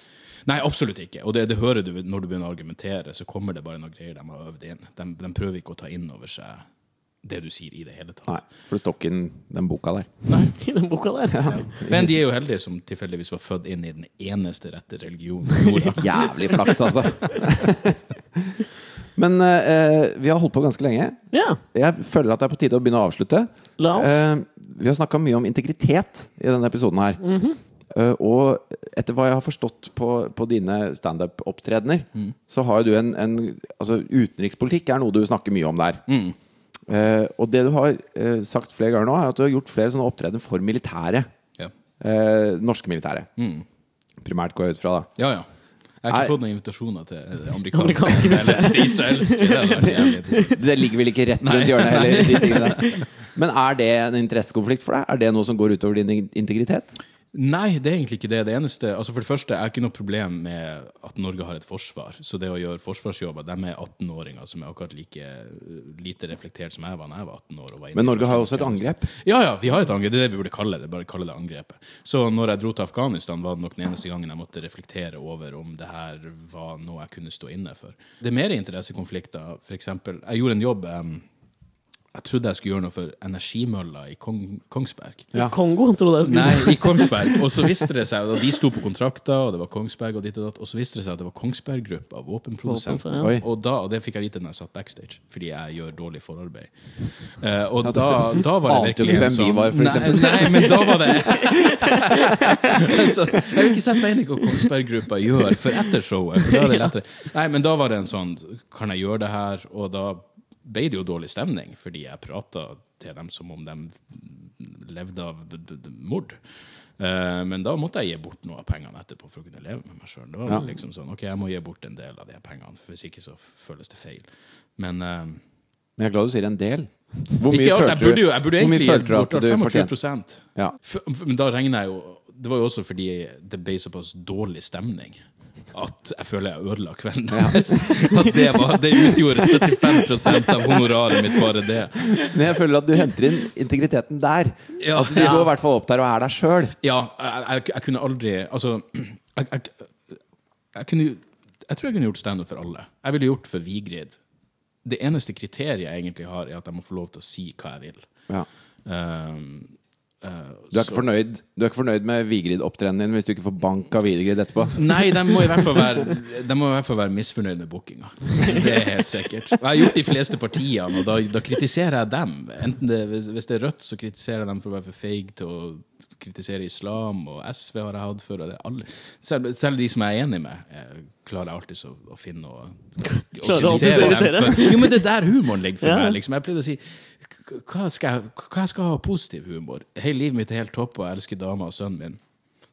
Nei, absolutt ikke. Og det, det hører du når du begynner å argumentere, så kommer det bare noen greier de har øvd inn. De, de prøver ikke å ta inn over seg det du sier i det hele tatt. Nei, For det står ikke i den boka der. *laughs* I den boka der. Men de er jo heldige som tilfeldigvis var født inn i den eneste rette religionen. *laughs* Jævlig flaks, altså. *laughs* Men eh, vi har holdt på ganske lenge. Ja. Jeg føler at det er på tide å begynne å avslutte. La oss. Eh, vi har snakka mye om integritet i denne episoden her. Eh, og etter hva jeg har forstått på, på dine standup-opptredener, så har jo du en, en Altså, utenrikspolitikk er noe du snakker mye om der. Eh, og det du har eh, sagt flere ganger nå, er at du har gjort flere sånne opptredener for militære. Ja, Eh, norske militære. Primært går jeg ut fra, da. ja. ja. Jeg har ikke fått noen invitasjoner til amerikanske, Amerikanske eller *laughs* det israelske. Det. Det ligger vel ikke rett rundt hjørnet heller. De. *laughs* Men er det en interessekonflikt for deg? Er det noe som går utover din integritet? Nei, det er egentlig ikke det. Det eneste, altså For det første er ikke noe problem med at Norge har et forsvar. Så det å gjøre forsvarsjobber De er 18-åringer som er akkurat like uh, lite reflektert som jeg var da jeg var 18 år. Var Men Norge har også et angrep. Ja, ja, vi har et angrep. Det er det vi burde kalle det. Bare kalle det angrepet. Så når jeg dro til Afghanistan, var det nok den eneste gangen jeg måtte reflektere over om det her var noe jeg kunne stå inne for. Det er mer interessekonflikter. Eksempel, jeg gjorde en jobb em, Jeg trodde jeg skulle gjøre noe for energimølla i Kong, Kongsberg. Ja. Kongo, trodde jeg skulle. Nei, i Kongsberg. Og så viste det seg, og de sto på kontrakter, og det var Kongsberg og ditt og datt, og så viste det seg at det var Kongsberg-gruppa, våpenprodusenter. Våpen, ja. Og, da, og det fikk jeg vite når jeg satt backstage, fordi jeg gjør dårlig forarbeid. Uh, og da, *laughs* da var det Ante virkelig ikke en hvem vi sånn var, for nei, eksempel. nei, men da var det *laughs* altså, Jeg vil ikke sette meg inn i hva Kongsberg-gruppa gjør for etter showet. For da er det lettere. Nei, men da var det en sånn Kan jeg gjøre det her? Og da ble det jo dårlig stemning, fordi jeg prata til dem som om de levde av mord. Eh, men da måtte jeg gi bort noe av pengene etterpå for å kunne leve med meg sjøl. Det var Ja. liksom sånn, ok, jeg må gi bort en del av de pengene, for hvis ikke så føles det feil. Men uh, Men jeg er glad du sier en del. *laughs* Hvor mye følte burde du, jo jeg burde egentlig gitt gi bort du 25 fortjente? Ja. Men da regner jeg jo Det var jo også fordi det ble såpass dårlig stemning at jeg føler jeg ødela kvelden deres. *laughs* At det, var, det utgjorde 75% av honoraret mitt, bare det. Men jeg føler at du henter inn integriteten der. Ja. At du går i hvert fall opp der og er deg sjøl. Ja, jeg, jeg, jeg kunne aldri Altså, jeg, jeg, kunne Jeg tror jeg kunne gjort standup for alle. Jeg ville gjort for Vigrid. Det eneste kriteriet jeg egentlig har, er at jeg må få lov til å si hva jeg vil. Ja. Um, Du er ikke fornøyd Du er ikke fornøyd med Vigrid-opptredenen din hvis du ikke får bank av Vigrid etterpå? *laughs* Nei, de må i hvert fall være, de må i hvert fall være misfornøyd med bookinga. Det er helt sikkert. Jeg har gjort de fleste partiene, og da, da kritiserer jeg dem. Enten det, hvis, hvis det er Rødt, så kritiserer jeg dem for å være for feige til å kritisere islam, og SV har jeg hatt før. Og det er alle, selv, selv de som jeg er enig med, eh, klarer jeg alltid å, å finne og, og kritisere dem. For, jo, men det er der humoren ligger for Ja. meg. Liksom. Jeg pleide å si "K- hva skal, jeg, hva skal jeg ha positiv humor? Hele livet mitt er helt topp, og jeg elsker dama og sønnen min.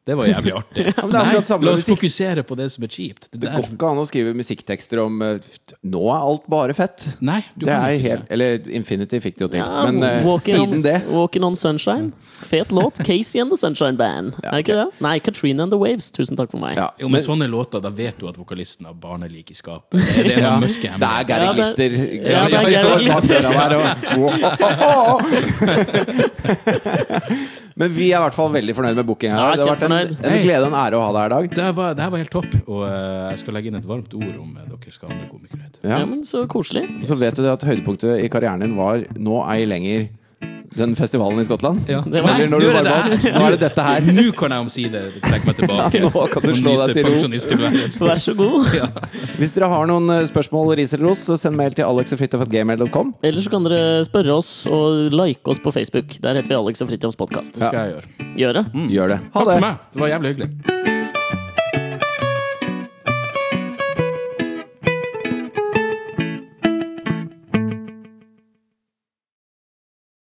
Det var jævlig artig. *laughs* men det er akkurat samme la oss musikk. fokusere på det som er kjipt. Det Det går ikke an å skrive musikktekster om eh, Nå er alt bare fett. nei, du Det er helt det. Eller Infinity fikk det jo til. Ja, Men eh, walking, siden on, det walking on Sunshine. Fet låt. *laughs* Casey and the Sunshine Band. Ja, er ikke det? Nei, Katrina and the Waves. Tusen takk for meg. ja, Jo, men sånne låter, da vet du at vokalisten har barnelik i skapet. Det, det er *laughs* ja, noen mørke Det er Gary Ja, Glitter. Ja, det er Gary Glitter. Men vi er i hvert fall veldig fornøyd med bookinga. Ja, det har vært en, en glede og en ære å ha deg her i dag. Det her var, det her var helt topp, og uh, jeg skal legge inn et varmt ord om uh, dere skal ha andre komikere. Ja, Ja. men Så koselig. Så vet du det at høydepunktet i karrieren din var nå ei lenger den festivalen i Skottland? Ja. Det var- Eller når Nå du er det her. Nå er det dette her. Nå kan jeg omsider trekke meg tilbake. *laughs* Ja, nå kan du slå deg til ro. *laughs* Vær så god. *laughs* Ja. Hvis dere har noen eh, spørsmål, ris eller ros, så send mail til alexogfritjof.gmail.com. Eller så kan dere spørre oss og like oss på Facebook. Der heter vi Alex og Fritjofs podkast. Ja. skal jeg gjøre. Gjør det. Gjør det. Ha Takk det! for meg. Det var jævlig hyggelig.